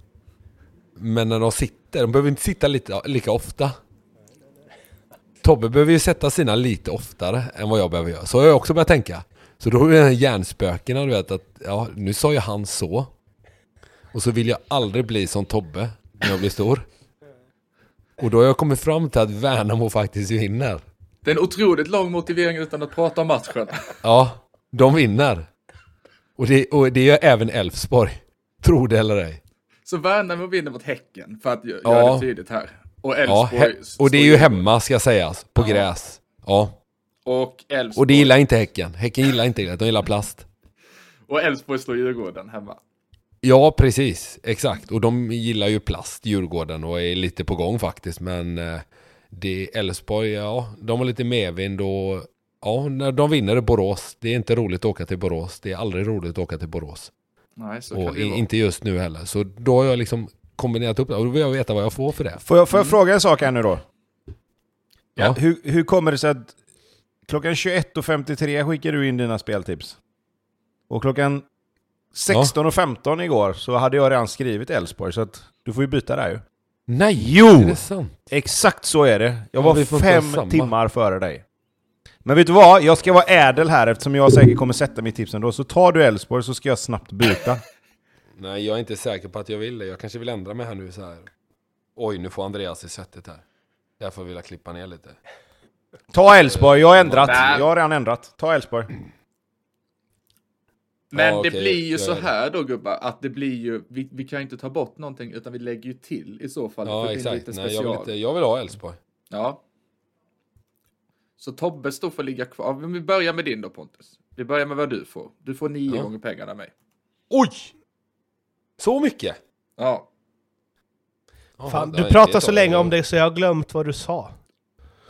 Men när de sitter, de behöver inte sitta lite, lika ofta. Tobbe behöver ju sätta sina lite oftare än vad jag behöver göra. Så har jag också börjat tänka. Så då är det hjärnspökena du vet att, ja nu sa ju han så. Och så vill jag aldrig bli som Tobbe när jag blir stor. Och då har jag kommit fram till att Värnamo faktiskt vinner. Det är en otroligt lång motivering utan att prata om matchen. Ja, de vinner. Och det, och det gör även Elfsborg. Tro det eller ej. Så Värnamo vinner mot Häcken, för att gö- Ja. göra det tydligt här. Och Ja, Elfsborg... he- och det är ju hemma ska sägas, på Ja. gräs. Ja, Och Elfsborg, och det gillar inte Häcken. Häcken gillar inte det, de gillar plast. och Elfsborg slår Djurgården hemma. Ja, precis. Exakt. Och de gillar ju plast, Djurgården, och är lite på gång faktiskt. Men eh, det Elfsborg, ja, de har lite medvind och ja, när de vinner i Borås. Det är inte roligt att åka till Borås. Det är aldrig roligt att åka till Borås. Nej, så och kan det ju i, vara. inte just nu heller. Så då har jag liksom kombinerat upp det. Och då vill jag veta vad jag får för det. Får jag, får jag fråga en sak här nu då? Ja. Hur, hur kommer det sig att klockan 21.53 skickar du in dina speltips? Och klockan 16.15 igår så hade jag redan skrivit Elfsborg, så att du får ju byta där ju. Nej! Jo! Är det sant? Exakt så är det. Jag Ja, var fem timmar före dig. Men vet du vad? Jag ska vara ädel här eftersom jag säkert kommer sätta mitt tips ändå. Så tar du Elfsborg så ska jag snabbt byta. Nej, jag är inte säker på att jag vill det. Jag kanske vill ändra mig här nu så här. Oj, nu får Andreas i svettet här. Därför vill jag klippa ner lite. Ta Elfsborg, jag har ändrat. Jag har redan ändrat. Ta Elfsborg. Men Ja, det okej, blir ju så det. här då gubbar, att det blir ju, vi, vi kan ju inte ta bort någonting utan vi lägger ju till i så fall. för Ja, exakt. lite Nej, jag, vill inte, jag vill ha Elfsborg. Ja. Så Tobbes då får ligga kvar. Men vi börjar med din då Pontus. Vi börjar med vad du får. Du får nio Ja. gånger pengarna av mig. Oj! Så mycket? Ja. Fan, det du pratar så länge om det så jag har glömt vad du sa.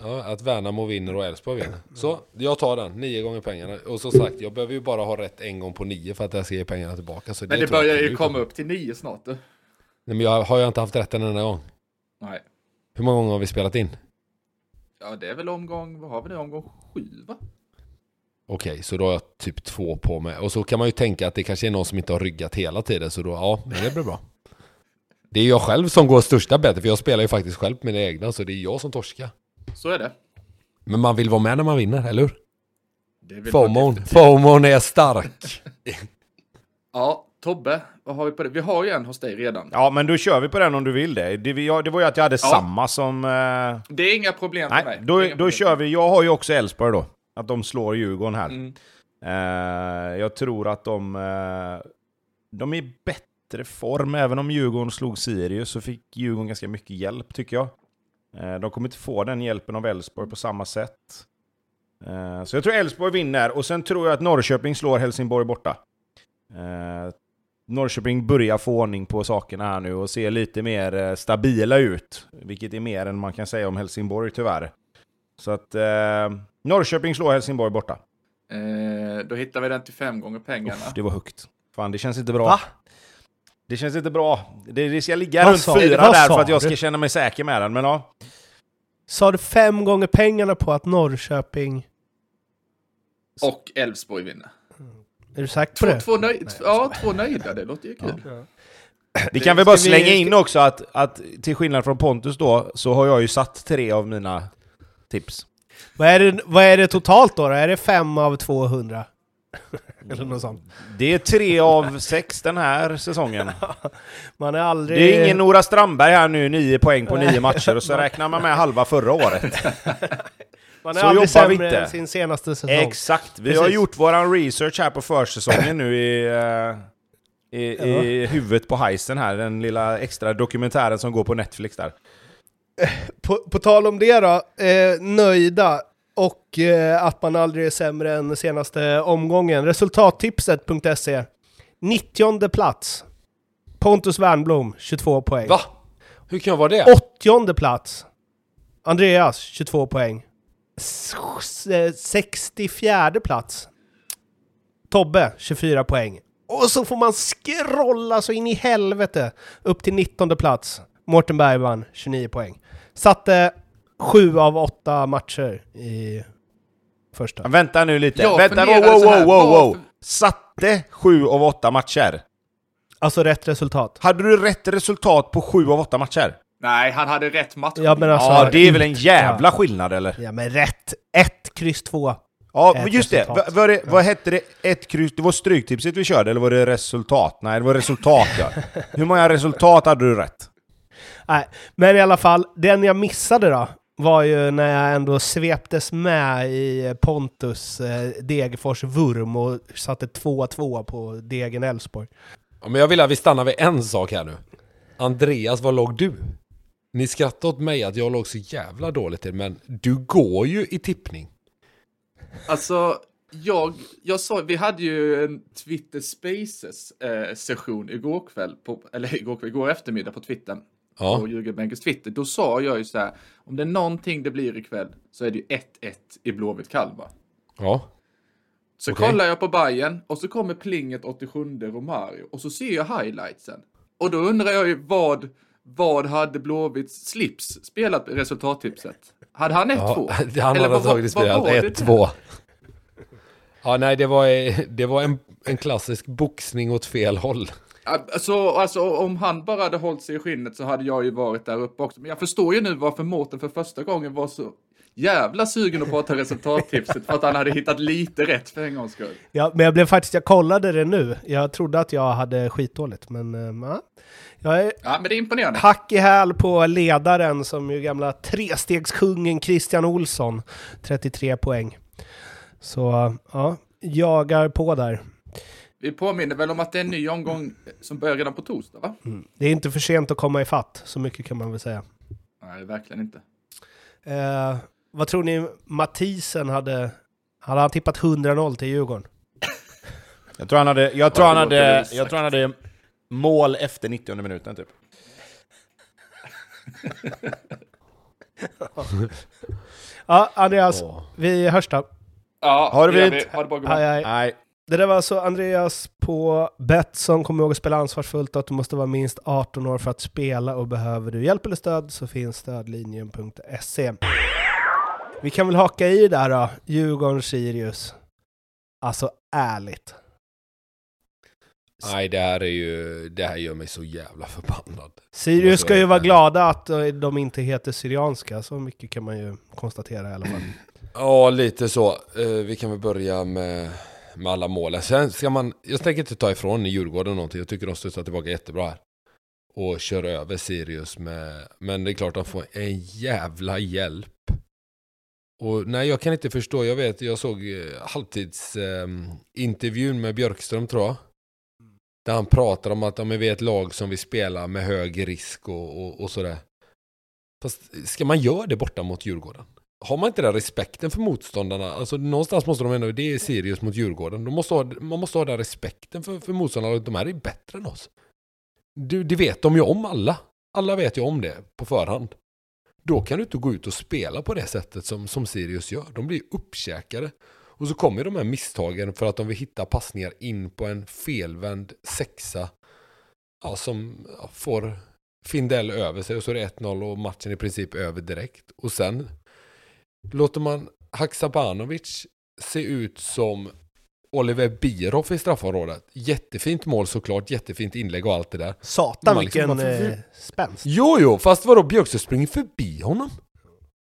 Ja, att Värnamo vinner och Elfsborg vinner. Så, jag tar den. Nio gånger pengarna. Och som sagt, jag behöver ju bara ha rätt en gång på nio för att jag ska ge pengarna tillbaka. Så Men det jag börjar ju komma kommer. upp till nio snart du. Nej, men jag har jag inte haft rätt en enda gång. Nej. Hur många gånger har vi spelat in? Ja, det är väl omgång, vad har vi nu, omgång sju va? Okej, så då har jag typ två på mig. Och så kan man ju tänka att det kanske är någon som inte har ryggat hela tiden. Så då, ja, men det blir bra. Det är jag själv som går största bettet, för jag spelar ju faktiskt själv på mina egna, så det är jag som torskar. Så är det. Men man vill vara med när man vinner, eller hur? FOMON. FOMON är stark. Ja, Tobbe, vad har vi på det? Vi har ju en hos dig redan. Ja, men då kör vi på den om du vill det. Det, vi- ja, det var ju att jag hade samma som... eh, Det är inga problem för mig. nej, då, då problem. kör vi. Jag har ju också Elfsborg då. Att de slår Djurgården här. Mm. Eh, jag tror att de... eh, de är i bättre form. Även om Djurgården slog Sirius så fick Djurgården ganska mycket hjälp tycker jag. Eh, de kommer inte få den hjälpen av Elfsborg på samma sätt. Eh, så jag tror Elfsborg vinner. Och sen tror jag att Norrköping slår Helsingborg borta. Norrköping börjar få ordning på sakerna här nu och ser lite mer eh, stabila ut. Vilket är mer än man kan säga om Helsingborg tyvärr. Så att eh, Norrköping slår Helsingborg borta. Eh, då hittar vi den till fem gånger pengarna. Uff, det var högt. Fan, det känns inte bra. Va? Det känns inte bra. Det, det ska ligga Vad runt sa fyra där för att jag ska du? känna mig säker med den. Men ja, Sa du fem gånger pengarna på att Norrköping... Och Elfsborg vinner. Är du säker på Två, det? två, nöj ja, två nöjda, det låter ju kul. vi kan väl bara vi- slänga in också att, att till skillnad från Pontus då, så har jag ju satt tre av mina tips. Vad, är det, vad är det totalt då? då? Är det fem av 200? Eller något sånt. Det är tre av sex den här säsongen. Man är aldrig... Det är ingen Nora Strandberg här nu, nio poäng på nio matcher, och så räknar man med halva förra året. Man är så aldrig jobbar vi sämre inte. sin senaste säsong. Exakt, vi Precis. har gjort våran research här på försäsongen nu i, eh, i, i huvudet på heisen här, den lilla extra dokumentären som går på Netflix där. På, på tal om det då, eh, nöjda och eh, att man aldrig är sämre än senaste omgången. Resultattipset.se 90 plats. Pontus Wernblom, 22 poäng. Va? Hur kan jag vara det? 80 plats. Andreas, 22 poäng. S- s- 64 plats. Tobbe, 24 poäng. Och så får man scrolla så in i helvete upp till 19 plats. Mårten Bergman, 29 poäng. Satte 7 av 8 matcher i första. Vänta nu lite, Jag vänta, wow, wow, wow, wow, wow. Satte sju av åtta matcher. Alltså rätt resultat. Hade du rätt resultat på sju av åtta matcher? Nej, han hade rätt match. Ja men alltså... ja, det är väl en jävla skillnad eller? Ja men rätt! 1, kryss 2. Ja, men just det. resultat. Va- Var det, vad hette det? Ett kryss? Det var stryktipset vi körde, eller var det resultat? Nej, det var resultat ja. Hur många resultat hade du rätt? Nej, men i alla fall, den jag missade då var ju när jag ändå sveptes med i Pontus eh, Degerfors vurm och satte 2-2 på Degen Elfsborg. Ja, men jag vill att vi stannar vid en sak här nu. Andreas, var låg du? Ni skrattar åt mig att jag låg så jävla dåligt till, men du går ju i tippning. Alltså, jag, jag sa, vi hade ju en Twitter Spaces eh, session igår kväll, på, eller igår, kväll, igår eftermiddag på Twitter. Ja. På Djurgårdsbänkens Twitter. Då sa jag ju så här, om det är någonting det blir ikväll så är det ju 1-1 i Blåvitt Kalmar. Ja. Så Okej. kollar jag på Bayern och så kommer plinget 87 Romario och så ser jag highlightsen. Och då undrar jag ju vad, vad hade Blåvitts slips spelat resultattipset? Hade han 1-2? ja han Eller hade antagligen spelat var det 1-2. Ja, nej, det var, det var en, en klassisk boxning åt fel håll. Alltså, alltså om han bara hade hållit sig i skinnet så hade jag ju varit där uppe också. Men jag förstår ju nu varför Mårten för första gången var så jävla sugen på att ta resultattipset för att han hade hittat lite rätt för en gångs skull. Ja, men jag blev faktiskt, jag kollade det nu. Jag trodde att jag hade skitdåligt, men ja. Jag är Ja, men det är imponerande. hack i häl på ledaren som ju gamla trestegskungen Christian Olsson. 33 poäng. Så ja, jagar på där. Vi påminner väl om att det är en ny omgång som börjar redan på torsdag, va? Mm. Det är inte för sent att komma ifatt, så mycket kan man väl säga. Nej, verkligen inte. Eh, vad tror ni Mathisen hade... Hade han tippat 100-0 till Djurgården? Jag tror han hade, jag tror han hade, jag tror han hade mål efter 90 minuten typ. Ja, Andreas, Åh. vi hörs då. Ja, Ha det fint. vi. Ha det bra. Nej. Det där var alltså Andreas på Betsson. Kom ihåg att spela ansvarsfullt och att du måste vara minst 18 år för att spela och behöver du hjälp eller stöd så finns stödlinjen.se. Vi kan väl haka i där då, Djurgården-Sirius. Alltså ärligt. Nej, det här är ju, det här gör mig så jävla förbannad. Sirius ska ju vara glada att eh, de inte heter Syrianska, så mycket kan man ju konstatera i alla fall. Ja, lite så. Eh, vi kan väl börja med, med alla målen. Sen ska man, jag tänker inte ta ifrån Djurgården någonting. Jag tycker de studsar tillbaka jättebra här. Och kör över Sirius med, men det är klart de får en jävla hjälp. Och nej, jag kan inte förstå. Jag vet, jag såg eh, halvtidsintervjun ehm, eh, med Björkström tror jag. Där han pratar om att ja, men vi är ett lag som vill spela med hög risk och, och, och sådär. Fast ska man göra det borta mot Djurgården? Har man inte den respekten för motståndarna? Alltså någonstans måste de ändå, det är Sirius mot Djurgården. De måste ha, man måste ha den respekten för, för motståndarna. De här är bättre än oss. Du, det vet de ju om alla. Alla vet ju om det på förhand. Då kan du inte gå ut och spela på det sättet som, som Sirius gör. De blir uppkäkade. Och så kommer de här misstagen för att de vill hitta passningar in på en felvänd sexa. Ja, som ja, får Findell över sig och så är det 1-0 och matchen i princip över direkt. Och sen låter man Haksabanovic se ut som Oliver Bierhoff i straffområdet. Jättefint mål såklart, jättefint inlägg och allt det där. Satan Man liksom, vilken eh, spänst. Jo, jo, fast vadå, Björkström springer förbi honom.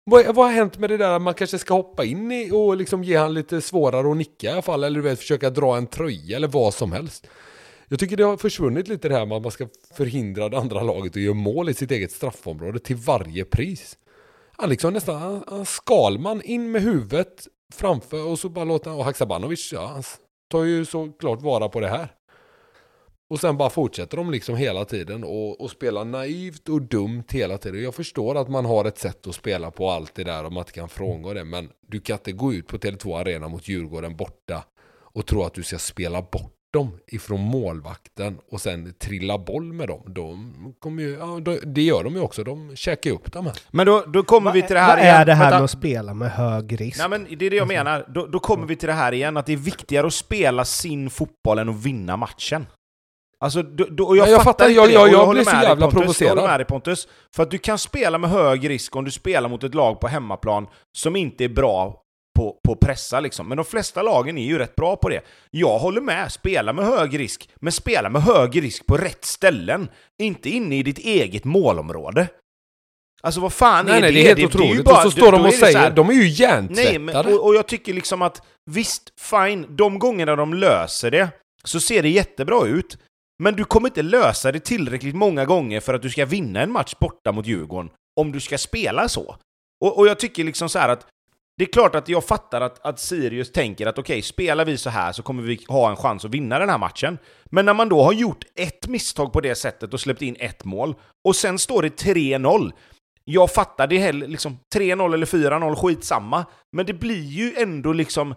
Vad, vad har hänt med det där att man kanske ska hoppa in i och liksom ge han lite svårare att nicka i alla fall, eller du vet, försöka dra en tröja eller vad som helst. Jag tycker det har försvunnit lite det här med att man ska förhindra det andra laget att göra mål i sitt eget straffområde till varje pris. Han liksom nästan, han, han Skalman in med huvudet framför och så bara låter han, och Haksabanovic, ja, han tar ju såklart vara på det här. Och sen bara fortsätter de liksom hela tiden och, och spelar naivt och dumt hela tiden. Jag förstår att man har ett sätt att spela på allt det där och man inte kan frångå det. Men du kan inte gå ut på Tele2 Arena mot Djurgården borta och tro att du ska spela bort dem ifrån målvakten och sen trilla boll med dem. De kommer ju, ja, de- det gör de ju också. De käkar ju upp dem här. Men då, då kommer vi till det här Vad igen. är det här Vänta. med att spela med hög risk? Nej men det är det jag menar. Då, då kommer vi till det här igen, att det är viktigare att spela sin fotboll än att vinna matchen. Alltså, då, då, och jag, Ja, jag fattar inte Jag- det, jag- jag håller blir så jävla Pontus. Jag provocerad. håller med dig Pontus. För att du kan spela med hög risk om du spelar mot ett lag på hemmaplan som inte är bra på, på pressa liksom. Men de flesta lagen är ju rätt bra på det. Jag håller med, spela med hög risk, men spela med hög risk på rätt ställen. Inte inne i ditt eget målområde. Alltså vad fan Nej, är nej, det? det är helt ju otroligt. bara- och så står då de är och det så här- säger, de är ju Nej, hjärntvättade. men, och, och jag tycker liksom att visst, fine, de gångerna de löser det så ser det jättebra ut. Men du kommer inte lösa det tillräckligt många gånger för att du ska vinna en match borta mot Djurgården om du ska spela så. Och, och jag tycker liksom så här att det är klart att jag fattar att, att Sirius tänker att okej, okay, spelar vi så här så kommer vi ha en chans att vinna den här matchen. Men när man då har gjort ett misstag på det sättet och släppt in ett mål, och sen står det 3-0. Jag fattar, det är liksom 3-0 eller 4-0, skitsamma. Men det blir ju ändå liksom...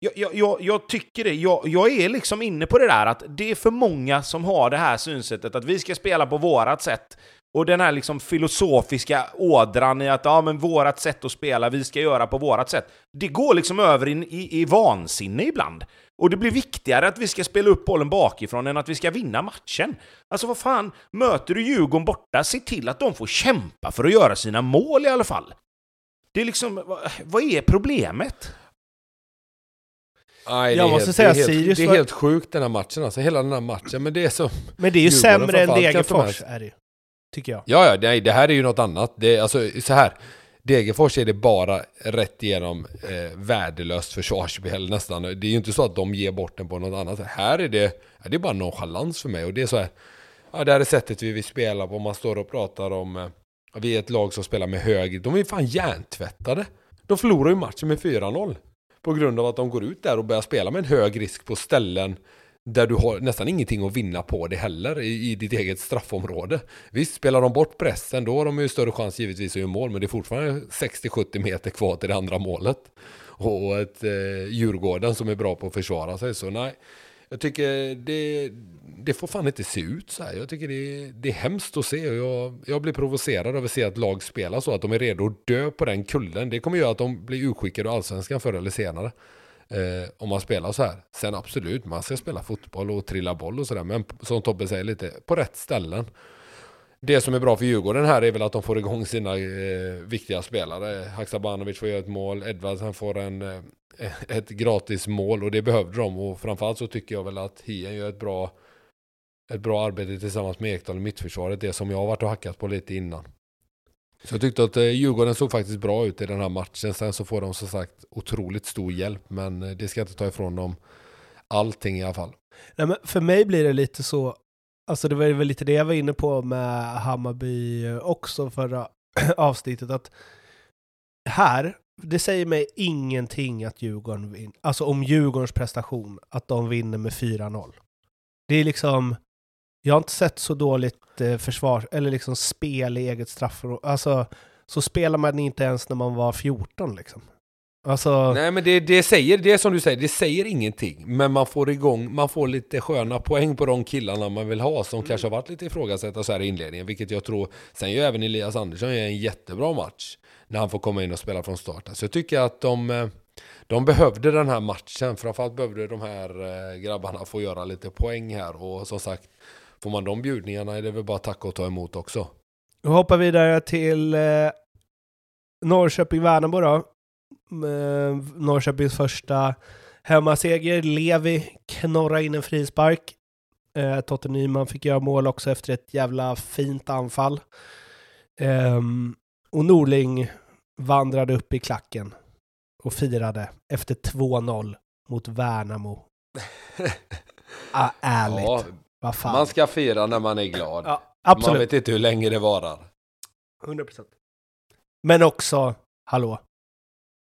Jag, jag, jag, tycker det. Jag, jag är liksom inne på det där att det är för många som har det här synsättet att vi ska spela på vårat sätt. Och den här liksom filosofiska ådran i att ja, men vårat sätt att spela, vi ska göra på vårat sätt. Det går liksom över i, i, i vansinne ibland. Och det blir viktigare att vi ska spela upp bollen bakifrån än att vi ska vinna matchen. Alltså vad fan, möter du Djurgården borta, se till att de får kämpa för att göra sina mål i alla fall. Det är liksom, vad, vad är problemet? Nej, jag måste helt, säga det är, helt, det är helt sjukt den här matchen, alltså hela den här matchen. Men det är så... Men det är ju sämre än Degerfors, är det ju tycker jag. Ja, ja, nej, det här är ju något annat. Det, alltså, så här. Degerfors är det bara rätt igenom eh, värdelöst försvarsspel nästan. Det är ju inte så att de ger bort den på något annat. Här är det, det är bara nonchalans för mig. Och det är så här, ja, det här är sättet vi vill spela på. Man står och pratar om, eh, vi är ett lag som spelar med hög, de är fan hjärntvättade. De förlorar ju matchen med 4-0. På grund av att de går ut där och börjar spela med en hög risk på ställen där du har nästan ingenting att vinna på det heller i, i ditt eget straffområde. Visst, spelar de bort pressen då har de ju större chans givetvis att göra mål, men det är fortfarande 60-70 meter kvar till det andra målet. Och ett eh, Djurgården som är bra på att försvara sig, så nej. Jag tycker det, det får fan inte se ut så här. Jag tycker det, det är hemskt att se. Jag, jag blir provocerad av att se att lag spelar så, att de är redo att dö på den kullen. Det kommer göra att de blir utskickade ur allsvenskan förr eller senare. Eh, om man spelar så här. Sen absolut, man ska spela fotboll och trilla boll och sådär. Men som Tobbe säger lite, på rätt ställen. Det som är bra för Djurgården här är väl att de får igång sina eh, viktiga spelare. Haksabanovic får göra ett mål, Edvards han får en, eh, ett gratis mål och det behövde de. Och framförallt så tycker jag väl att Hien gör ett bra, ett bra arbete tillsammans med Ekdal i mittförsvaret. Det som jag har varit och hackat på lite innan. Så jag tyckte att eh, Djurgården såg faktiskt bra ut i den här matchen. Sen så får de som sagt otroligt stor hjälp. Men eh, det ska inte ta ifrån dem allting i alla fall. Nej, men för mig blir det lite så, alltså det var väl lite det jag var inne på med Hammarby också förra avsnittet, att här, det säger mig ingenting att Djurgården vinner, alltså om Djurgårdens prestation, att de vinner med 4-0. Det är liksom, jag har inte sett så dåligt eh, försvar, eller liksom spel i eget straffområde. Alltså, så spelar man inte ens när man var 14 liksom. Alltså... Nej men det, det säger, det är som du säger, det säger ingenting. Men man får igång, man får lite sköna poäng på de killarna man vill ha som mm. kanske har varit lite ifrågasatta så här i inledningen. Vilket jag tror, sen gör även Elias Andersson en jättebra match. När han får komma in och spela från start. Så jag tycker att de, eh, de behövde den här matchen. Framförallt behövde de här eh, grabbarna få göra lite poäng här. Och som sagt, Får man de bjudningarna är det väl bara tacka och ta emot också. Vi hoppar vidare till eh, Norrköping-Värnamo då. Eh, Norrköpings första hemmaseger. Levi knorrar in en frispark. Eh, Totte Nyman fick göra mål också efter ett jävla fint anfall. Eh, och Norling vandrade upp i klacken och firade efter 2-0 mot Värnamo. ah, ärligt. Ja, man ska fira när man är glad. Ja, absolut. Man vet inte hur länge det varar. 100%. Men också, hallå?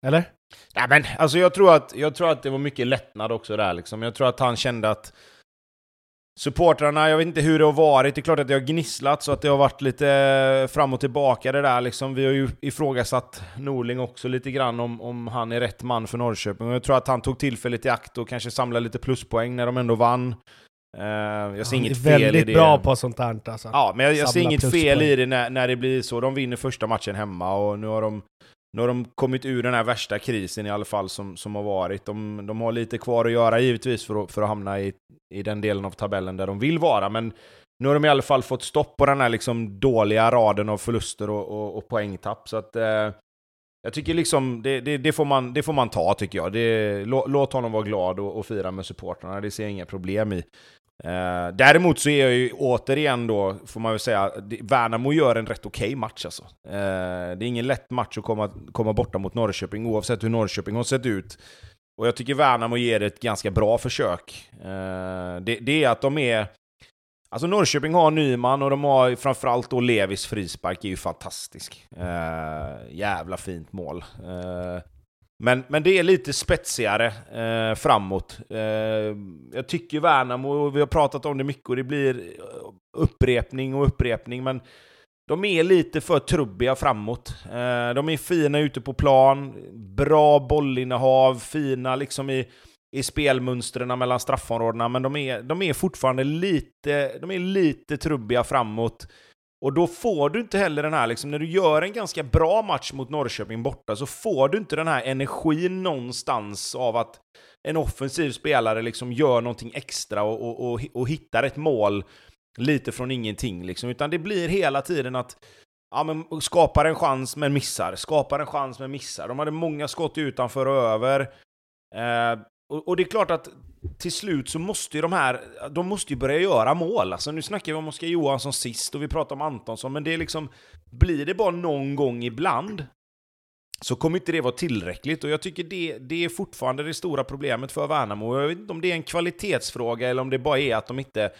Eller? Nej men alltså jag tror, att, jag tror att det var mycket lättnad också där liksom. Jag tror att han kände att supportrarna, jag vet inte hur det har varit, det är klart att det har gnisslat så att det har varit lite fram och tillbaka det där liksom. Vi har ju ifrågasatt Norling också lite grann om, om han är rätt man för Norrköping. Och jag tror att han tog tillfället i akt och kanske samlade lite pluspoäng när de ändå vann. Uh, jag ser inget fel i det. Väldigt bra på sånt här alltså. Ja, men jag, jag ser inget fel i det när, när det blir så. De vinner första matchen hemma och nu har de, nu har de kommit ur den här värsta krisen i alla fall som, som har varit. De, de har lite kvar att göra givetvis för att, för att hamna i, i den delen av tabellen där de vill vara, men nu har de i alla fall fått stopp på den här liksom dåliga raden av förluster och, och, och poängtapp. Så att, eh, jag tycker liksom, det, det, det, får man, det får man ta tycker jag. Det, lå, låt honom vara glad och, och fira med supportrarna, det ser jag inga problem i. Eh, däremot så är jag ju återigen då, får man väl säga, Värnamo gör en rätt okej okay match alltså. Eh, det är ingen lätt match att komma, komma borta mot Norrköping, oavsett hur Norrköping har sett ut. Och jag tycker Värnamo ger ett ganska bra försök. Eh, det, det, är att de är... Alltså Norrköping har Nyman och de har framförallt då Levis frispark är ju fantastisk. Eh, jävla fint mål. Eh, men, men det är lite spetsigare eh, framåt. Eh, jag tycker Värnamo, och vi har pratat om det mycket, och det blir eh, upprepning och upprepning, men de är lite för trubbiga framåt. Eh, de är fina ute på plan, bra bollinnehav, fina liksom i, i spelmönstren mellan straffområdena, men de är, de är fortfarande lite, de är lite trubbiga framåt. Och då får du inte heller den här, liksom, när du gör en ganska bra match mot Norrköping borta, så får du inte den här energin någonstans av att en offensiv spelare liksom gör någonting extra och, och, och, och hittar ett mål lite från ingenting. Liksom. Utan det blir hela tiden att ja, men skapar en chans men missar, skapar en chans men missar. De hade många skott utanför och över. Eh, och, och, det är klart att till slut så måste ju de här, de måste ju börja göra mål. Alltså nu snackar vi om Oskar Johansson sist och vi pratar om Antonsson, men det är liksom, blir det bara någon gång ibland så kommer inte det vara tillräckligt och jag tycker det, det är fortfarande det stora problemet för Värnamo. Jag vet inte om det är en kvalitetsfråga eller om det bara är att de inte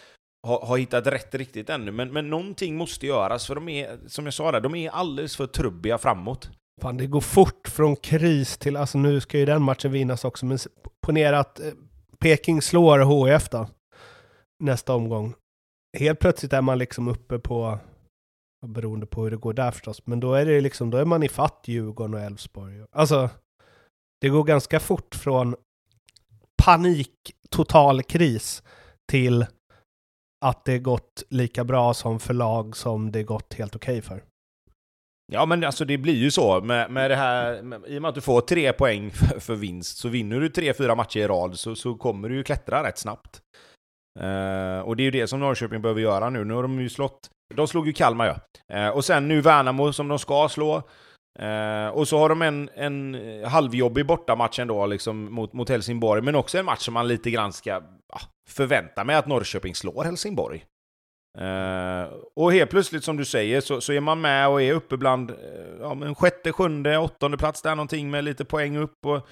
har, har hittat rätt riktigt ännu, men, men någonting måste göras för de är, som jag sa där, de är alldeles för trubbiga framåt. Fan, det går fort från kris till, alltså nu ska ju den matchen vinnas också, men ponera att eh, Peking slår HIF då, nästa omgång. Helt plötsligt är man liksom uppe på, beroende på hur det går där förstås, men då är det liksom, då är man i fatt Djurgården och Elfsborg. Alltså, det går ganska fort från panik, total kris, till att det gått lika bra som förlag som det gått helt okej okay för. Ja men alltså det blir ju så med, med det här, med, i och med att du får tre poäng för, för vinst, så vinner du tre, fyra matcher i rad så, så kommer du ju klättra rätt snabbt. Uh, och det är ju det som Norrköping behöver göra nu. Nu har de ju slått, de slog ju Kalmar ja. Uh, och sen nu Värnamo som de ska slå. Uh, och så har de en, en halvjobbig bortamatch ändå liksom mot, mot Helsingborg, men också en match som man lite grann ska ah, förvänta mig att Norrköping slår Helsingborg. Uh, och helt plötsligt, som du säger, så, så är man med och är uppe bland uh, ja, men sjätte, sjunde, åttonde plats där någonting med lite poäng upp. Och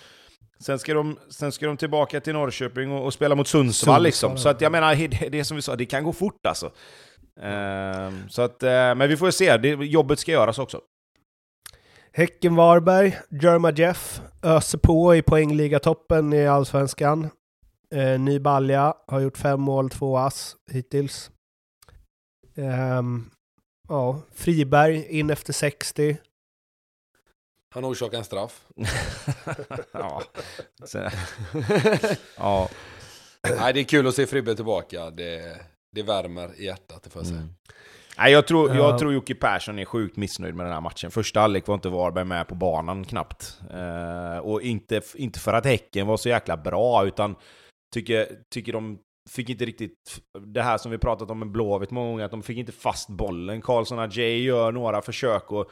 sen, ska de, sen ska de tillbaka till Norrköping och, och spela mot Sundsvall. Sundsvall liksom. Så att jag menar, det, det som vi sa, det kan gå fort alltså. Uh, så att, men vi får se, det, jobbet ska göras också. Häcken-Varberg, Jerma Jeff öser på i poängligatoppen i Allsvenskan. Eh, ny balja, har gjort fem mål, två ass hittills. Um, ja, Friberg in efter 60. Han orsakar en straff. ja. ja. Nej, det är kul att se Friberg tillbaka. Det, det värmer i hjärtat, det får jag säga. Mm. Nej, jag tror, jag tror Jocke Persson är sjukt missnöjd med den här matchen. Första halvlek var inte Varberg med på banan knappt. Uh, och inte, inte för att Häcken var så jäkla bra, utan tycker, tycker de fick inte riktigt det här som vi pratat om med Blåvitt många gånger, att de fick inte fast bollen. Karlsson Ajay gör några försök och,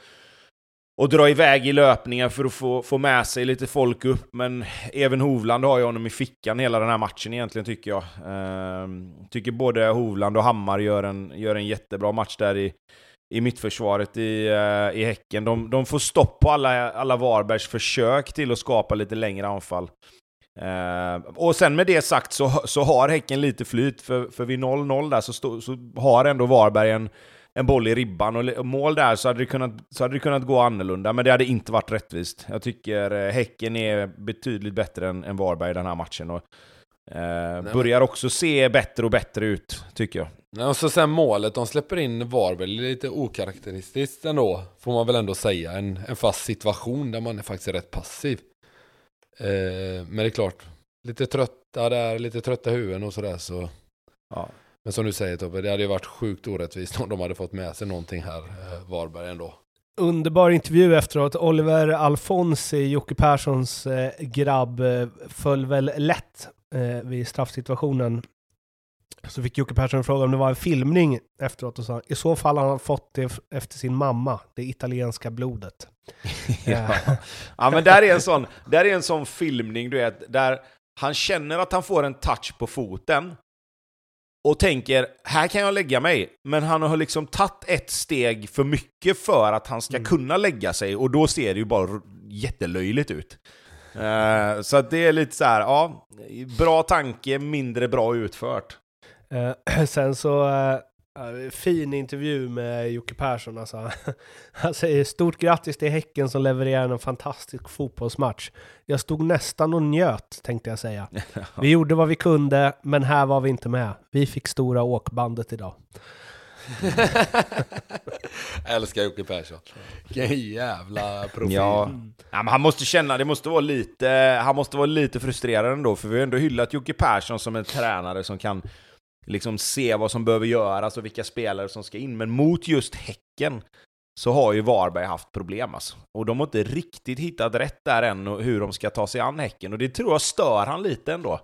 och dra iväg i löpningar för att få, få med sig lite folk upp, men även Hovland har ju honom i fickan hela den här matchen egentligen tycker jag. Ehm, tycker både Hovland och Hammar gör en, gör en jättebra match där i, i mittförsvaret i, eh, i Häcken. De, de får stopp på alla, alla Varbergs försök till att skapa lite längre anfall. Uh, och sen med det sagt så, så har Häcken lite flyt, för, för vid 0-0 där så, stå, så har ändå Varberg en, en boll i ribban, och mål där så hade, det kunnat, så hade det kunnat gå annorlunda, men det hade inte varit rättvist. Jag tycker uh, Häcken är betydligt bättre än, än Varberg i den här matchen, och uh, börjar också se bättre och bättre ut, tycker jag. Och så sen målet de släpper in Varberg, lite okaraktäristiskt ändå, får man väl ändå säga. En, en fast situation där man är faktiskt rätt passiv. Eh, men det är klart, lite trötta där, lite trötta huvuden och sådär så. Ja. Men som du säger Tobbe, det hade ju varit sjukt orättvist om de hade fått med sig någonting här, eh, Varberg ändå. Underbar intervju efteråt. Oliver Alfonsi, Jocke Perssons eh, grabb, eh, föll väl lätt eh, vid straffsituationen. Så fick Jocke Persson fråga om det var en filmning efteråt och sa i så fall har han fått det efter sin mamma, det italienska blodet. ja. ja, men där är, en sån, där är en sån filmning, du vet, där han känner att han får en touch på foten och tänker här kan jag lägga mig, men han har liksom tagit ett steg för mycket för att han ska mm. kunna lägga sig och då ser det ju bara jättelöjligt ut. Uh, så det är lite så här, ja, bra tanke, mindre bra utfört. Uh, sen så uh, Fin intervju med Jocke Persson alltså. Han säger stort grattis till Häcken som levererar en fantastisk fotbollsmatch. Jag stod nästan och njöt, tänkte jag säga. Vi gjorde vad vi kunde, men här var vi inte med. Vi fick stora åkbandet idag. Älskar Jocke Persson. Vilken jävla profil. Ja. ja, men han måste känna, det måste vara lite, han måste vara lite frustrerad ändå, för vi har ändå hyllat Jocke Persson som en tränare som kan liksom se vad som behöver göras och vilka spelare som ska in. Men mot just Häcken så har ju Varberg haft problem alltså. Och de har inte riktigt hittat rätt där än och hur de ska ta sig an Häcken. Och det tror jag stör han lite ändå.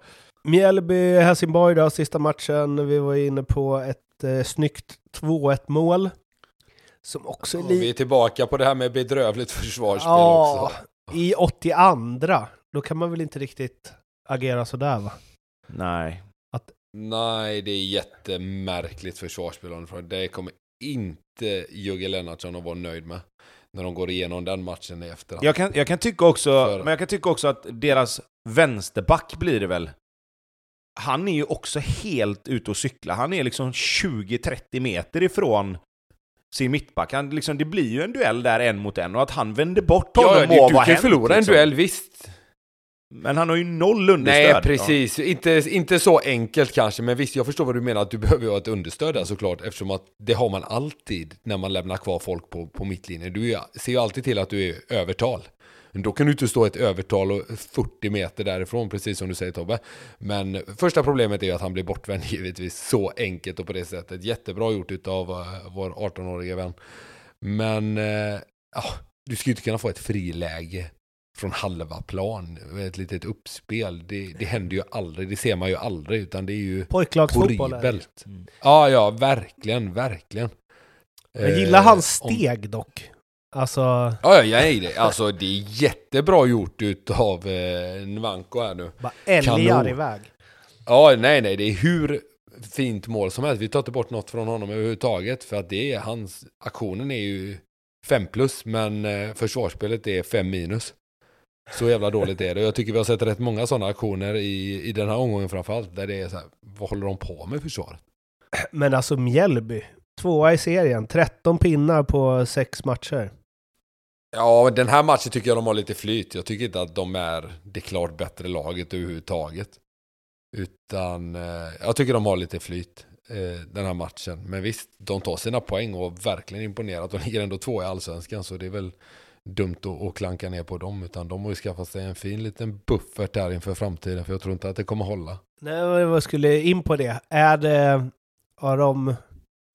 Mjällby-Helsingborg då, sista matchen. Vi var inne på ett eh, snyggt 2-1 mål. Som också är Och vi är lite... tillbaka på det här med bedrövligt försvarsspel Ja, också. i 82 Då kan man väl inte riktigt agera sådär va? Nej. Nej, det är jättemärkligt försvarsspel. det- kommer inte Jugge Lennartsson att vara nöjd med. När de går igenom den matchen i efterhand. Jag kan, jag kan tycka också, För- men jag kan tycka också att deras vänsterback blir det väl. Han är ju också helt ute och cykla. Han är liksom 20-30 meter ifrån sin mittback. Han, liksom, det blir ju en duell där en mot en och att han vänder bort honom Ja, må det, du kan ju hänt, förlora en liksom. duell, visst. Men han har ju noll understöd. Nej, precis. Inte, inte så enkelt kanske, men visst, jag förstår vad du menar. Att du behöver ju ha ett understöd där såklart, eftersom att det har man alltid när man lämnar kvar folk på, på mittlinjen. Du ser ju alltid till att du är övertal. Men då kan du inte stå ett övertal och 40 meter därifrån, precis som du säger Tobbe. Men första problemet är ju att han blir bortvänd givetvis, så enkelt och på det sättet. Jättebra gjort av uh, eh, vår 18-åriga vän. Men, uh, ja, du skulle ju inte kunna få ett friläge från halva plan, ett litet uppspel. Det, det händer ju aldrig, det ser man ju aldrig, utan det är ju horribelt. Mm. Ja, ja, verkligen, verkligen. Jag gillar Eh, hans om- steg dock. Alltså, Ja, ja, jag är det. Alltså det är jättebra gjort utav eh, Nwanko här nu. bara älgar iväg. Ja, nej, nej, det är hur fint mål som helst. Vi tar inte bort något från honom överhuvudtaget, för att det är hans, aktionen är ju 5 plus, men eh, försvarsspelet är 5 minus. Så jävla dåligt är det. Jag tycker vi har sett rätt många sådana aktioner i, i den här omgången framförallt, där det är så här, vad håller de på med försvaret? Men alltså Mjällby, tvåa i serien, 13 pinnar på sex matcher. Ja, den här matchen tycker jag de har lite flyt. Jag tycker inte att de är det klart bättre laget överhuvudtaget. Utan eh, jag tycker de har lite flyt eh, den här matchen. Men visst, de tar sina poäng och verkligen imponerat. De ligger ändå två i allsvenskan så det är väl dumt att, klanka ner på dem. Utan de har ju skaffat sig en fin liten buffert där inför framtiden. För jag tror inte att det kommer hålla. Nej, vad skulle in på det? Är det... Har de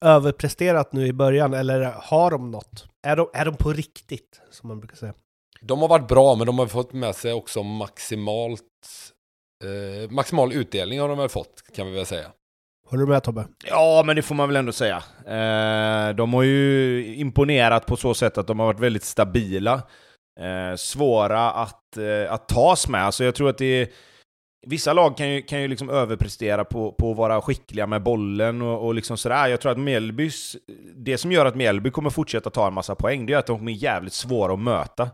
överpresterat nu i början eller har de något? Är de, är de på riktigt, som man brukar säga? De har varit bra, men de har fått med sig också maximalt eh, maximal utdelning har de väl fått, kan vi väl säga. Håller du med Tobbe? Ja, men det får man väl ändå säga. Eh, de har ju imponerat på så sätt att de har varit väldigt stabila. Eh, svåra att, eh, att tas med. Alltså jag tror att det är... Vissa lag kan ju, kan ju liksom överprestera på, på att vara skickliga med bollen och, och liksom sådär. Jag tror att Mjällbys... Det som gör att Mjällby kommer fortsätta ta en massa poäng, det är att de är jävligt svåra att möta.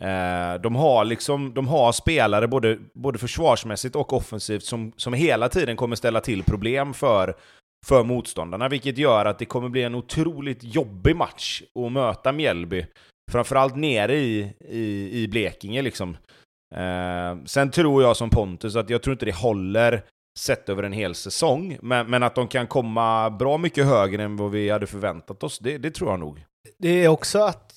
Eh, de har liksom, de har spelare både, både försvarsmässigt och offensivt som, som hela tiden kommer ställa till problem för, för motståndarna, vilket gör att det kommer bli en otroligt jobbig match att möta Mjällby. Framförallt nere i, i, i Blekinge liksom. Eh, sen tror jag som Pontus att jag tror inte det håller sett över en hel säsong, men, men att de kan komma bra mycket högre än vad vi hade förväntat oss, det, det tror jag nog. Det är också att,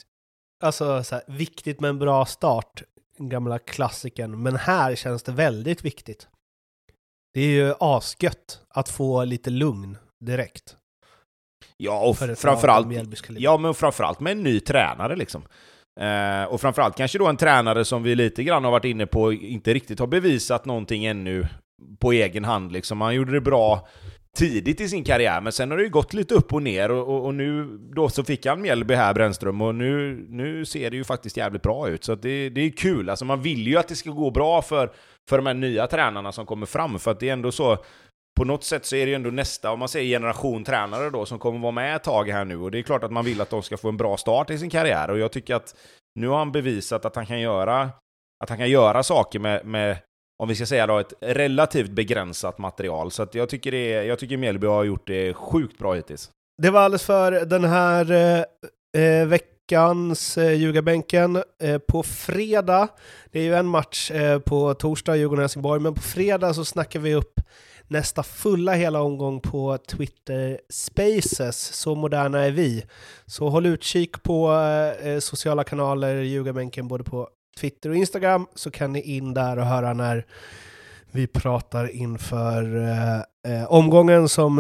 alltså, så här, viktigt med en bra start, gamla klassikern, men här känns det väldigt viktigt. Det är ju asgött att få lite lugn direkt. Ja, och framförallt, ja, men framförallt med en ny tränare liksom. Eh, och framförallt kanske då en tränare som vi lite grann har varit inne på inte riktigt har bevisat någonting ännu på egen hand liksom. Han gjorde det bra tidigt i sin karriär, men sen har det ju gått lite upp och ner och, och, och nu då så fick han Mjällby här, Brännström, och nu, nu ser det ju faktiskt jävligt bra ut. Så att det, det är kul, alltså man vill ju att det ska gå bra för, för de här nya tränarna som kommer fram, för att det är ändå så på något sätt så är det ju ändå nästa, om man säger generation tränare då, som kommer vara med ett tag här nu. Och det är klart att man vill att de ska få en bra start i sin karriär. Och jag tycker att nu har han bevisat att han kan göra, att han kan göra saker med, med om vi ska säga då, ett relativt begränsat material. Så att jag tycker, det, jag tycker Mjällby har gjort det sjukt bra hittills. Det var alldeles för den här eh, eh veckans eh, ljugarbänken. Eh, på fredag, det är ju en match eh, på torsdag, Djurgården-Helsingborg, men på fredag så snackar vi upp nästa fulla hela omgång på Twitter Spaces. Så moderna är vi. Så håll utkik på eh, eh sociala kanaler, ljugarbänken, både på Twitter och Instagram, så kan ni in där och höra när vi pratar inför eh, eh omgången som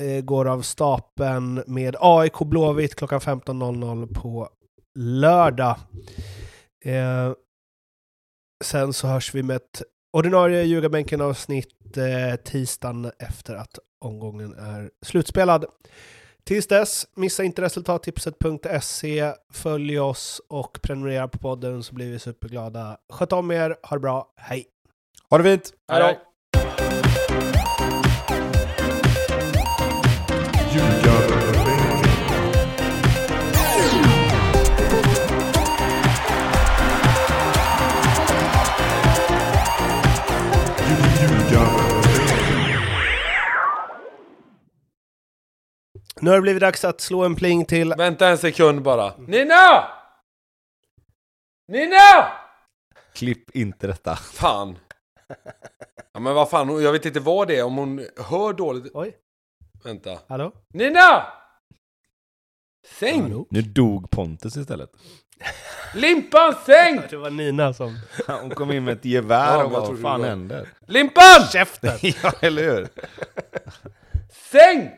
eh, går av stapeln med AIK Blåvitt klockan 15.00 på lördag. Eh, sen så hörs vi med ett ordinarie Ljugarbänken-avsnitt eh, tisdagen efter att omgången är slutspelad. Tills dess, missa inte resultattipset.se, följ oss och prenumerera på podden så blir vi superglada. Sköt om er, ha det bra, hej! Ha det fint! Hej då! Nu har det blivit dags att slå en pling till... Vänta en sekund bara. Nina! Nina! Klipp inte detta. Fan. Ja men vad fan, jag vet inte vad det är, om hon hör dåligt. Oj. Vänta. Hallå? Nina! Säng! Hallå? Nu dog Pontus istället. Limpan, säng! Det var Nina som... Hon kom in med ett gevär Ja, och vad fan händer? Limpan! Käften! ja, eller hur? Säng!